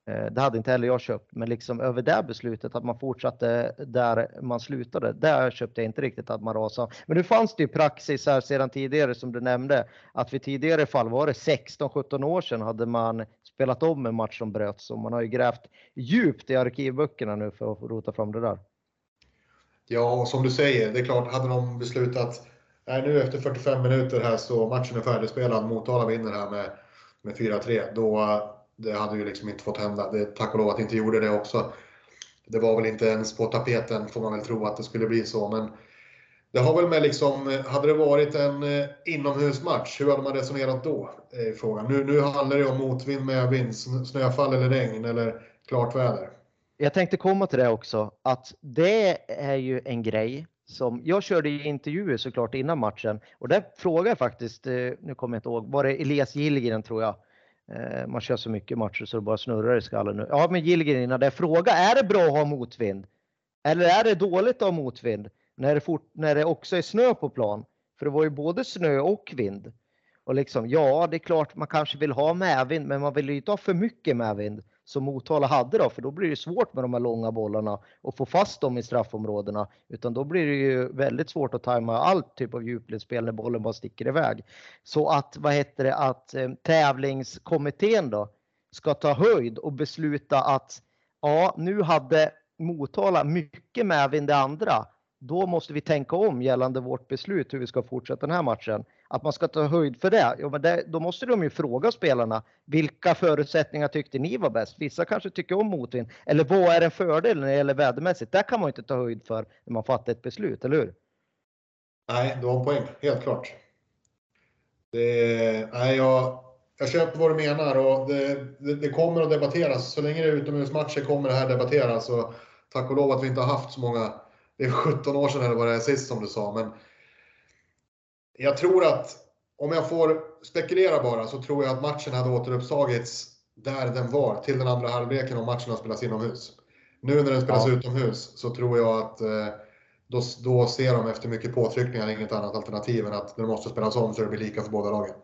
Eh, det hade inte heller jag köpt, men liksom över det beslutet att man fortsatte där man slutade, där köpte jag inte riktigt att man rasade. Men nu fanns det ju praxis här sedan tidigare som du nämnde, att vid tidigare fall var det 16-17 år sedan hade man spelat om en match som bröts och man har ju grävt djupt i arkivböckerna nu för att rota fram det där. Ja, och som du säger, det är klart, hade de beslutat nej, nu efter 45 minuter här så matchen är färdigspelad, Motala vinner här med, med 4-3, då det hade ju liksom inte fått hända. Det, tack och lov att det inte gjorde det också. Det var väl inte ens på tapeten får man väl tro att det skulle bli så. Men det har väl med liksom, hade det varit en eh, inomhusmatch, hur hade man resonerat då? Är frågan. Nu, nu handlar det om motvind, medvind, snöfall eller regn eller klart väder. Jag tänkte komma till det också, att det är ju en grej som jag körde i intervjuer såklart innan matchen och där frågade jag faktiskt, eh, nu kommer jag inte ihåg, var det Elias Gillgren tror jag, Eh, man kör så mycket matcher så det bara snurrar i skallen nu. Ja, men Gillgren det fråga, är det bra att ha motvind? Eller är det dåligt att ha motvind när det, fort, när det också är snö på plan? För det var ju både snö och vind. Och liksom, ja, det är klart man kanske vill ha medvind, men man vill ju inte ha för mycket medvind som Motala hade då, för då blir det svårt med de här långa bollarna och få fast dem i straffområdena. Utan då blir det ju väldigt svårt att tajma allt typ av djupledsspel när bollen bara sticker iväg. Så att, vad heter det, att eh, tävlingskommittén då ska ta höjd och besluta att ja, nu hade Motala mycket medvind det andra. Då måste vi tänka om gällande vårt beslut hur vi ska fortsätta den här matchen att man ska ta höjd för det. Ja, men det, då måste de ju fråga spelarna. Vilka förutsättningar tyckte ni var bäst? Vissa kanske tycker om motvind. Eller vad är en fördel när det gäller vädermässigt? Det kan man inte ta höjd för när man fattar ett beslut, eller hur? Nej, du har en poäng. Helt klart. Det, nej, jag, jag köper vad du menar och det, det, det, kommer att debatteras. Så länge det är utomhusmatcher kommer det här debatteras. Och tack och lov att vi inte har haft så många. Det är 17 år sedan eller vad det är sist som du sa. Men jag tror att, om jag får spekulera bara, så tror jag att matchen hade återupptagits där den var till den andra halvleken om matchen har spelats inomhus. Nu när den spelas ja. utomhus så tror jag att eh, då, då ser de efter mycket påtryckningar inget annat alternativ än att den måste spelas om så det blir lika för båda lagen.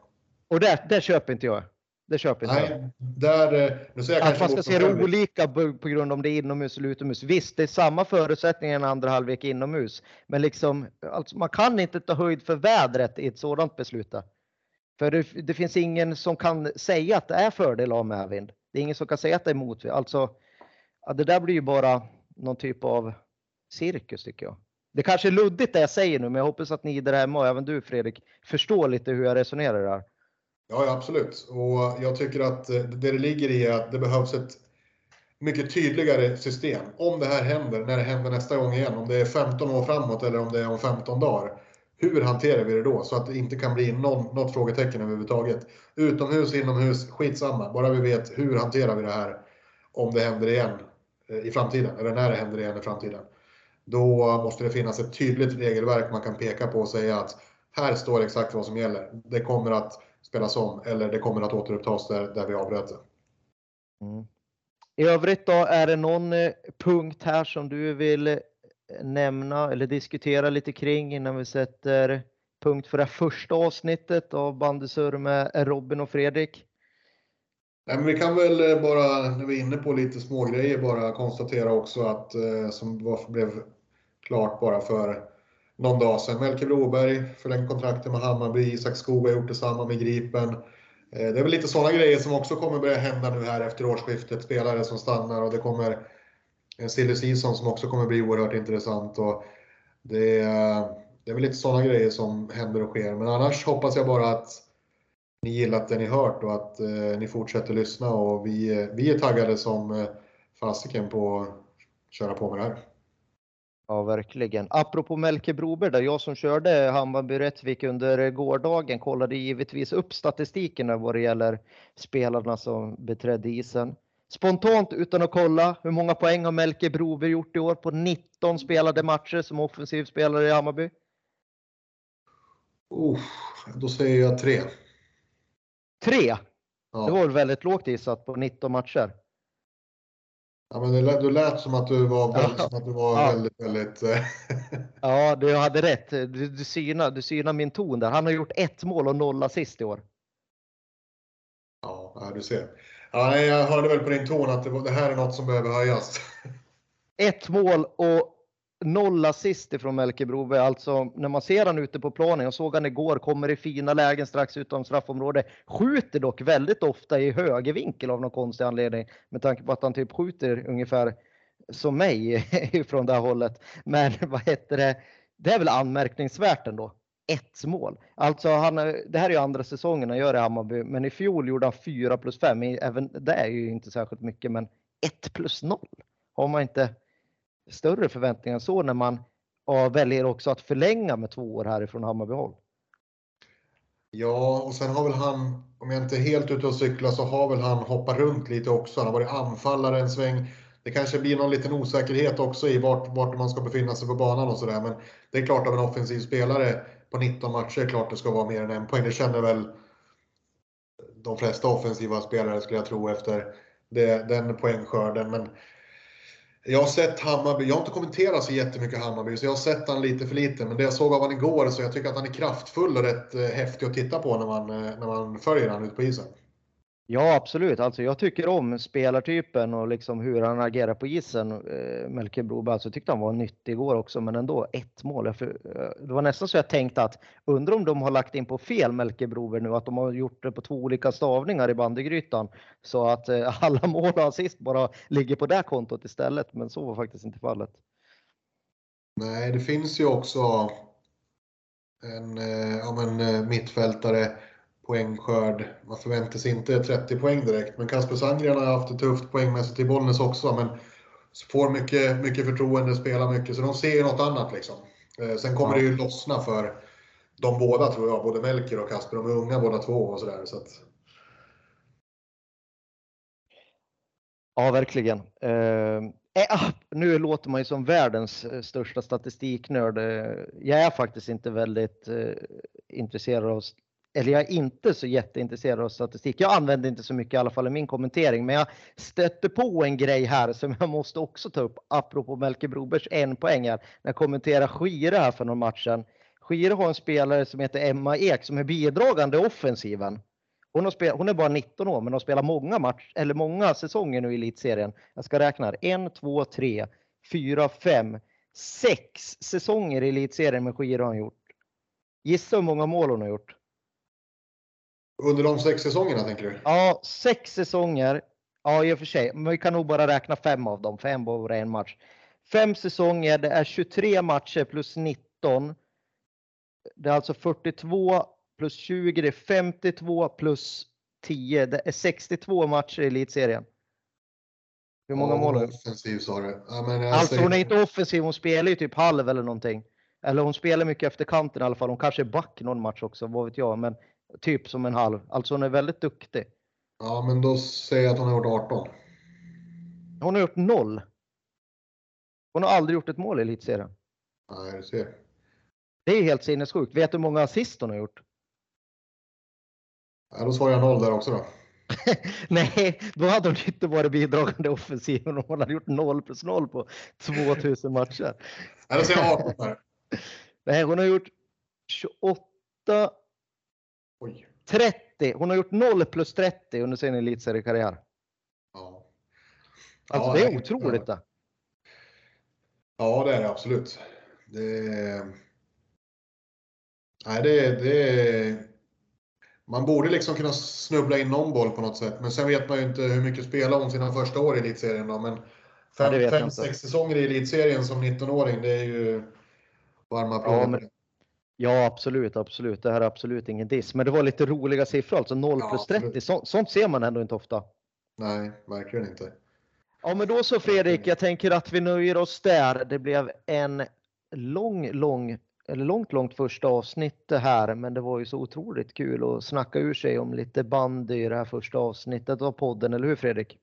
Och det, det köper inte jag. Det köper inte Nej. Där, eh, nu säger jag att man ska se det olika på, på grund av om det är inomhus eller utomhus. Visst, det är samma förutsättningar en andra halvlek inomhus. Men liksom, alltså, man kan inte ta höjd för vädret i ett sådant beslut. För det, det, finns ingen som kan säga att det är fördel av medvind. Det är ingen som kan säga att det är motvind. Alltså, ja, det där blir ju bara någon typ av cirkus tycker jag. Det kanske är luddigt det jag säger nu, men jag hoppas att ni där hemma och även du Fredrik förstår lite hur jag resonerar där. Ja, ja, absolut. Och jag tycker att eh, det det ligger i är att det behövs ett mycket tydligare system. Om det här händer, när det händer nästa gång igen, om det är 15 år framåt eller om det är om 15 dagar. Hur hanterar vi det då? Så att det inte kan bli någon, något frågetecken överhuvudtaget. Utomhus, inomhus, skitsamma. Bara vi vet hur hanterar vi det här om det händer igen eh, i framtiden, eller när det händer igen i framtiden. Då måste det finnas ett tydligt regelverk man kan peka på och säga att här står exakt vad som gäller. Det kommer att spelas om eller det kommer att återupptas där, där vi avbröt. Mm. I övrigt då, är det någon eh, punkt här som du vill eh, nämna eller diskutera lite kring innan vi sätter punkt för det första avsnittet av Bandysur med Robin och Fredrik? Nej, men vi kan väl eh, bara, när vi är inne på lite smågrejer, bara konstatera också att som blev klart bara för någon dag sedan. Melker Broberg förlängt kontraktet med Hammarby, Isak Skog har gjort detsamma med Gripen. Eh, det är väl lite sådana grejer som också kommer börja hända nu här efter årsskiftet. Spelare som stannar och det kommer en silly season som också kommer bli oerhört intressant. Och det, är, det är väl lite sådana grejer som händer och sker. Men annars hoppas jag bara att ni gillat det ni hört och att eh, ni fortsätter lyssna. Och vi, vi är taggade som eh, fasiken på att köra på med det här. Ja, verkligen. Apropå Melke Broberg, där jag som körde Hammarby-Rättvik under gårdagen kollade givetvis upp statistiken vad det gäller spelarna som beträdde isen. Spontant utan att kolla, hur många poäng har Melke Broberg gjort i år på 19 spelade matcher som offensiv spelare i Hammarby? Oh, då säger jag tre. Tre? Ja. Det var väldigt lågt gissat på 19 matcher. Ja, men det lät, du lät som att du var, väldigt, ja. att du var ja. väldigt, väldigt... Eh, ja, du hade rätt. Du, du, synar, du synar min ton där. Han har gjort ett mål och noll assist i år. Ja, du ser. Ja, jag hörde väl på din ton att det, det här är något som behöver höjas. Ett mål och noll assist ifrån Melke Broberg. Alltså när man ser han ute på planen, jag såg han igår, kommer i fina lägen strax utom straffområdet. Skjuter dock väldigt ofta i höger vinkel av någon konstig anledning. Med tanke på att han typ skjuter ungefär som mig ifrån det här hållet. Men vad heter det? Det är väl anmärkningsvärt ändå. Ett mål. Alltså han, det här är ju andra säsongen han gör i Hammarby, men i fjol gjorde han 4 plus 5. Även det är ju inte särskilt mycket, men 1 plus 0 har man inte större förväntningar än så när man väljer också att förlänga med två år härifrån Hammarbyhåll. Ja, och sen har väl han, om jag inte är helt ute och cyklar, så har väl han hoppat runt lite också. Han har varit anfallare en sväng. Det kanske blir någon liten osäkerhet också i vart, vart man ska befinna sig på banan och sådär. Men det är klart av en offensiv spelare på 19 matcher, är klart det ska vara mer än en poäng. Det känner väl de flesta offensiva spelare skulle jag tro efter det, den poängskörden. Men jag har sett Hammarby, jag har inte kommenterat så jättemycket Hammarby, så jag har sett han lite för lite. Men det jag såg av honom igår, så jag tycker att han är kraftfull och rätt eh, häftig att titta på när man, eh, när man följer honom ute på isen. Ja, absolut. Alltså, jag tycker om spelartypen och liksom hur han agerar på isen. Eh, Melker Broberg, alltså, jag tyckte han var nyttig igår också, men ändå ett mål. Eh, det var nästan så jag tänkte att undrar om de har lagt in på fel Melker Broberg nu, att de har gjort det på två olika stavningar i bandygrytan så att eh, alla mål och assist bara ligger på det kontot istället. Men så var faktiskt inte fallet. Nej, det finns ju också en, eh, ja, men, eh, mittfältare poängskörd. Man förväntar sig inte 30 poäng direkt, men Kasper Sandgren har haft det tufft poängmässigt i Bollnäs också. Men får mycket, mycket förtroende, spelar mycket, så de ser ju något annat liksom. Eh, sen kommer ja. det ju lossna för de båda tror jag, både Melker och Kasper. De är unga båda två och sådär. Så att... Ja, verkligen. Uh, äh, nu låter man ju som världens största statistiknörd. Jag är faktiskt inte väldigt uh, intresserad av eller jag är inte så jätteintresserad av statistik. Jag använder inte så mycket i alla fall i min kommentering, men jag stötte på en grej här som jag måste också ta upp apropå Melke Brobergs en poäng här. När jag kommenterar Skire här för någon matchen. Skire har en spelare som heter Emma Ek som är bidragande i offensiven. Hon, har spel, hon är bara 19 år men har spelat många match, eller många säsonger nu i elitserien. Jag ska räkna här. 1, 2, 3, 4, 5, 6 säsonger i elitserien med Skire har hon gjort. Gissa hur många mål hon har gjort? Under de sex säsongerna tänker du? Ja, sex säsonger. Ja, i och för sig. Men vi kan nog bara räkna fem av dem, fem var en match. Fem säsonger, det är 23 matcher plus 19. Det är alltså 42 plus 20, det är 52 plus 10. Det är 62 matcher i elitserien. Hur många ja, mål har Offensiv sa du. Ja, men alltså säger... hon är inte offensiv, hon spelar ju typ halv eller någonting. Eller hon spelar mycket efter kanten i alla fall. Hon kanske är back någon match också, vad vet jag. Men typ som en halv. Alltså hon är väldigt duktig. Ja, men då säger jag att hon har gjort 18. Hon har gjort noll. Hon har aldrig gjort ett mål i elitserien. Nej, du ser. Det är helt sinnessjukt. Vet du hur många assist hon har gjort? Ja, då svarar jag noll där också då. Nej, då hade hon inte varit bidragande offensiv om hon hade gjort noll plus noll på 2000 matcher. Nej, då säger jag 18 där. Nej, hon har gjort 28, Oj. 30. Hon har gjort 0 plus 30 under sin elitseriekarriär. Ja. Alltså ja, det är otroligt det. Ja, det är det absolut. Det, nej, det, det, man borde liksom kunna snubbla in någon boll på något sätt. Men sen vet man ju inte hur mycket spelar hon sina första år i elitserien då. Men fem, ja, fem sex säsonger i elitserien som 19-åring, det är ju varma applåder. Ja, ja, absolut, absolut. Det här är absolut ingen diss. Men det var lite roliga siffror, alltså 0 plus 30. Så, sånt ser man ändå inte ofta. Nej, verkligen inte. Ja, men då så Fredrik, jag tänker att vi nöjer oss där. Det blev en lång, lång, eller långt, långt första avsnitt det här, men det var ju så otroligt kul att snacka ur sig om lite bandy i det här första avsnittet av podden, eller hur Fredrik?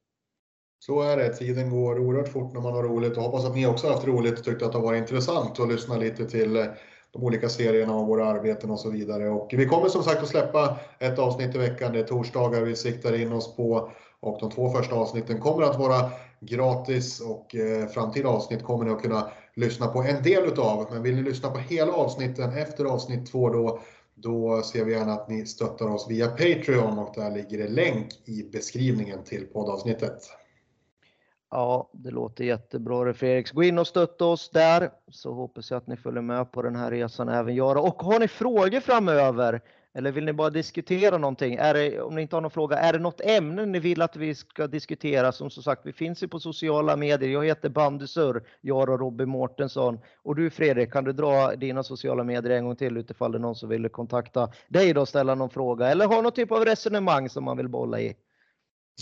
Så är det. Tiden går oerhört fort när man har roligt och hoppas att ni också haft roligt och tyckt att det har varit intressant att lyssna lite till de olika serierna och våra arbeten och så vidare. Och vi kommer som sagt att släppa ett avsnitt i veckan. Det är torsdagar vi siktar in oss på och de två första avsnitten kommer att vara gratis och eh, framtida avsnitt kommer ni att kunna lyssna på en del utav. Men vill ni lyssna på hela avsnitten efter avsnitt två då, då ser vi gärna att ni stöttar oss via Patreon och där ligger det länk i beskrivningen till poddavsnittet. Ja, det låter jättebra Fredrik. Gå in och stötta oss där så hoppas jag att ni följer med på den här resan även jag. Och har ni frågor framöver eller vill ni bara diskutera någonting? Är det, om ni inte har någon fråga, är det något ämne ni vill att vi ska diskutera? Som, sagt, vi finns ju på sociala medier. Jag heter Bandysur, jag och Robin Mårtensson. Och du Fredrik, kan du dra dina sociala medier en gång till utifall det är någon som vill kontakta dig då och ställa någon fråga eller har någon typ av resonemang som man vill bolla i?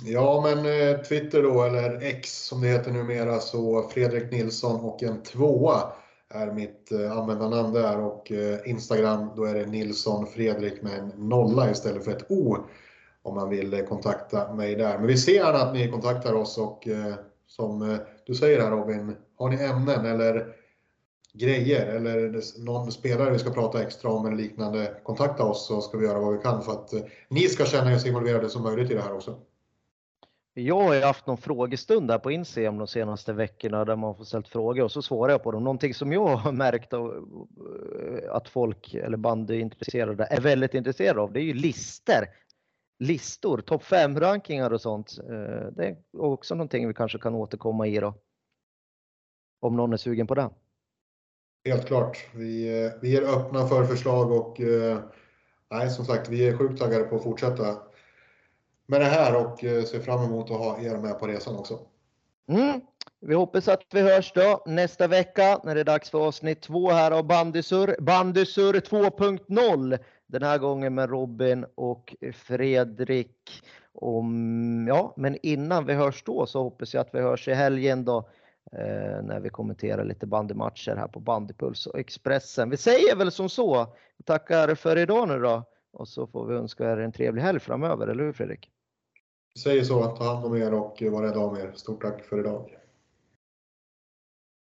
Ja, men eh, Twitter då, eller X som det heter numera, så Fredrik Nilsson och en tvåa är mitt eh, användarnamn där och eh, Instagram då är det Nilsson Fredrik med en nolla istället för ett O om man vill kontakta mig där. Men vi ser gärna att ni kontaktar oss och som du säger här Robin, har ni ämnen eller grejer eller någon spelare vi ska prata extra om eller liknande, kontakta oss så ska vi göra vad vi kan för att ni ska känna er så involverade som möjligt i det här också. Jag har ju haft någon frågestund där på Instagram de senaste veckorna där man får ställt frågor och så svarar jag på dem. Någonting som jag har märkt eh, att folk eller bandyintresserade är väldigt intresserade av det är ju lister. Listor, topp 5 rankingar och sånt. Eh, det är också någonting vi kanske kan återkomma i då. Om någon är sugen på det. Helt klart. Vi, eh, vi är öppna för förslag och nej, som sagt, vi är sjukt taggade på att fortsätta med det här och eh, ser fram emot att ha er med på resan också. Mm. Vi hoppas att vi hörs då nästa vecka när det är dags för avsnitt två här av Bandysur. Bandysur 2.0. Den här gången med Robin och Fredrik. Om, ja, men innan vi hörs då så hoppas jag att vi hörs i helgen då eh, när vi kommenterar lite bandymatcher här på Bandypuls och Expressen. Vi säger väl som så. Vi tackar för idag nu då och så får vi önska er en trevlig helg framöver, eller hur Fredrik? Säger så, ta hand om er och var rädda om er. Stort tack för idag.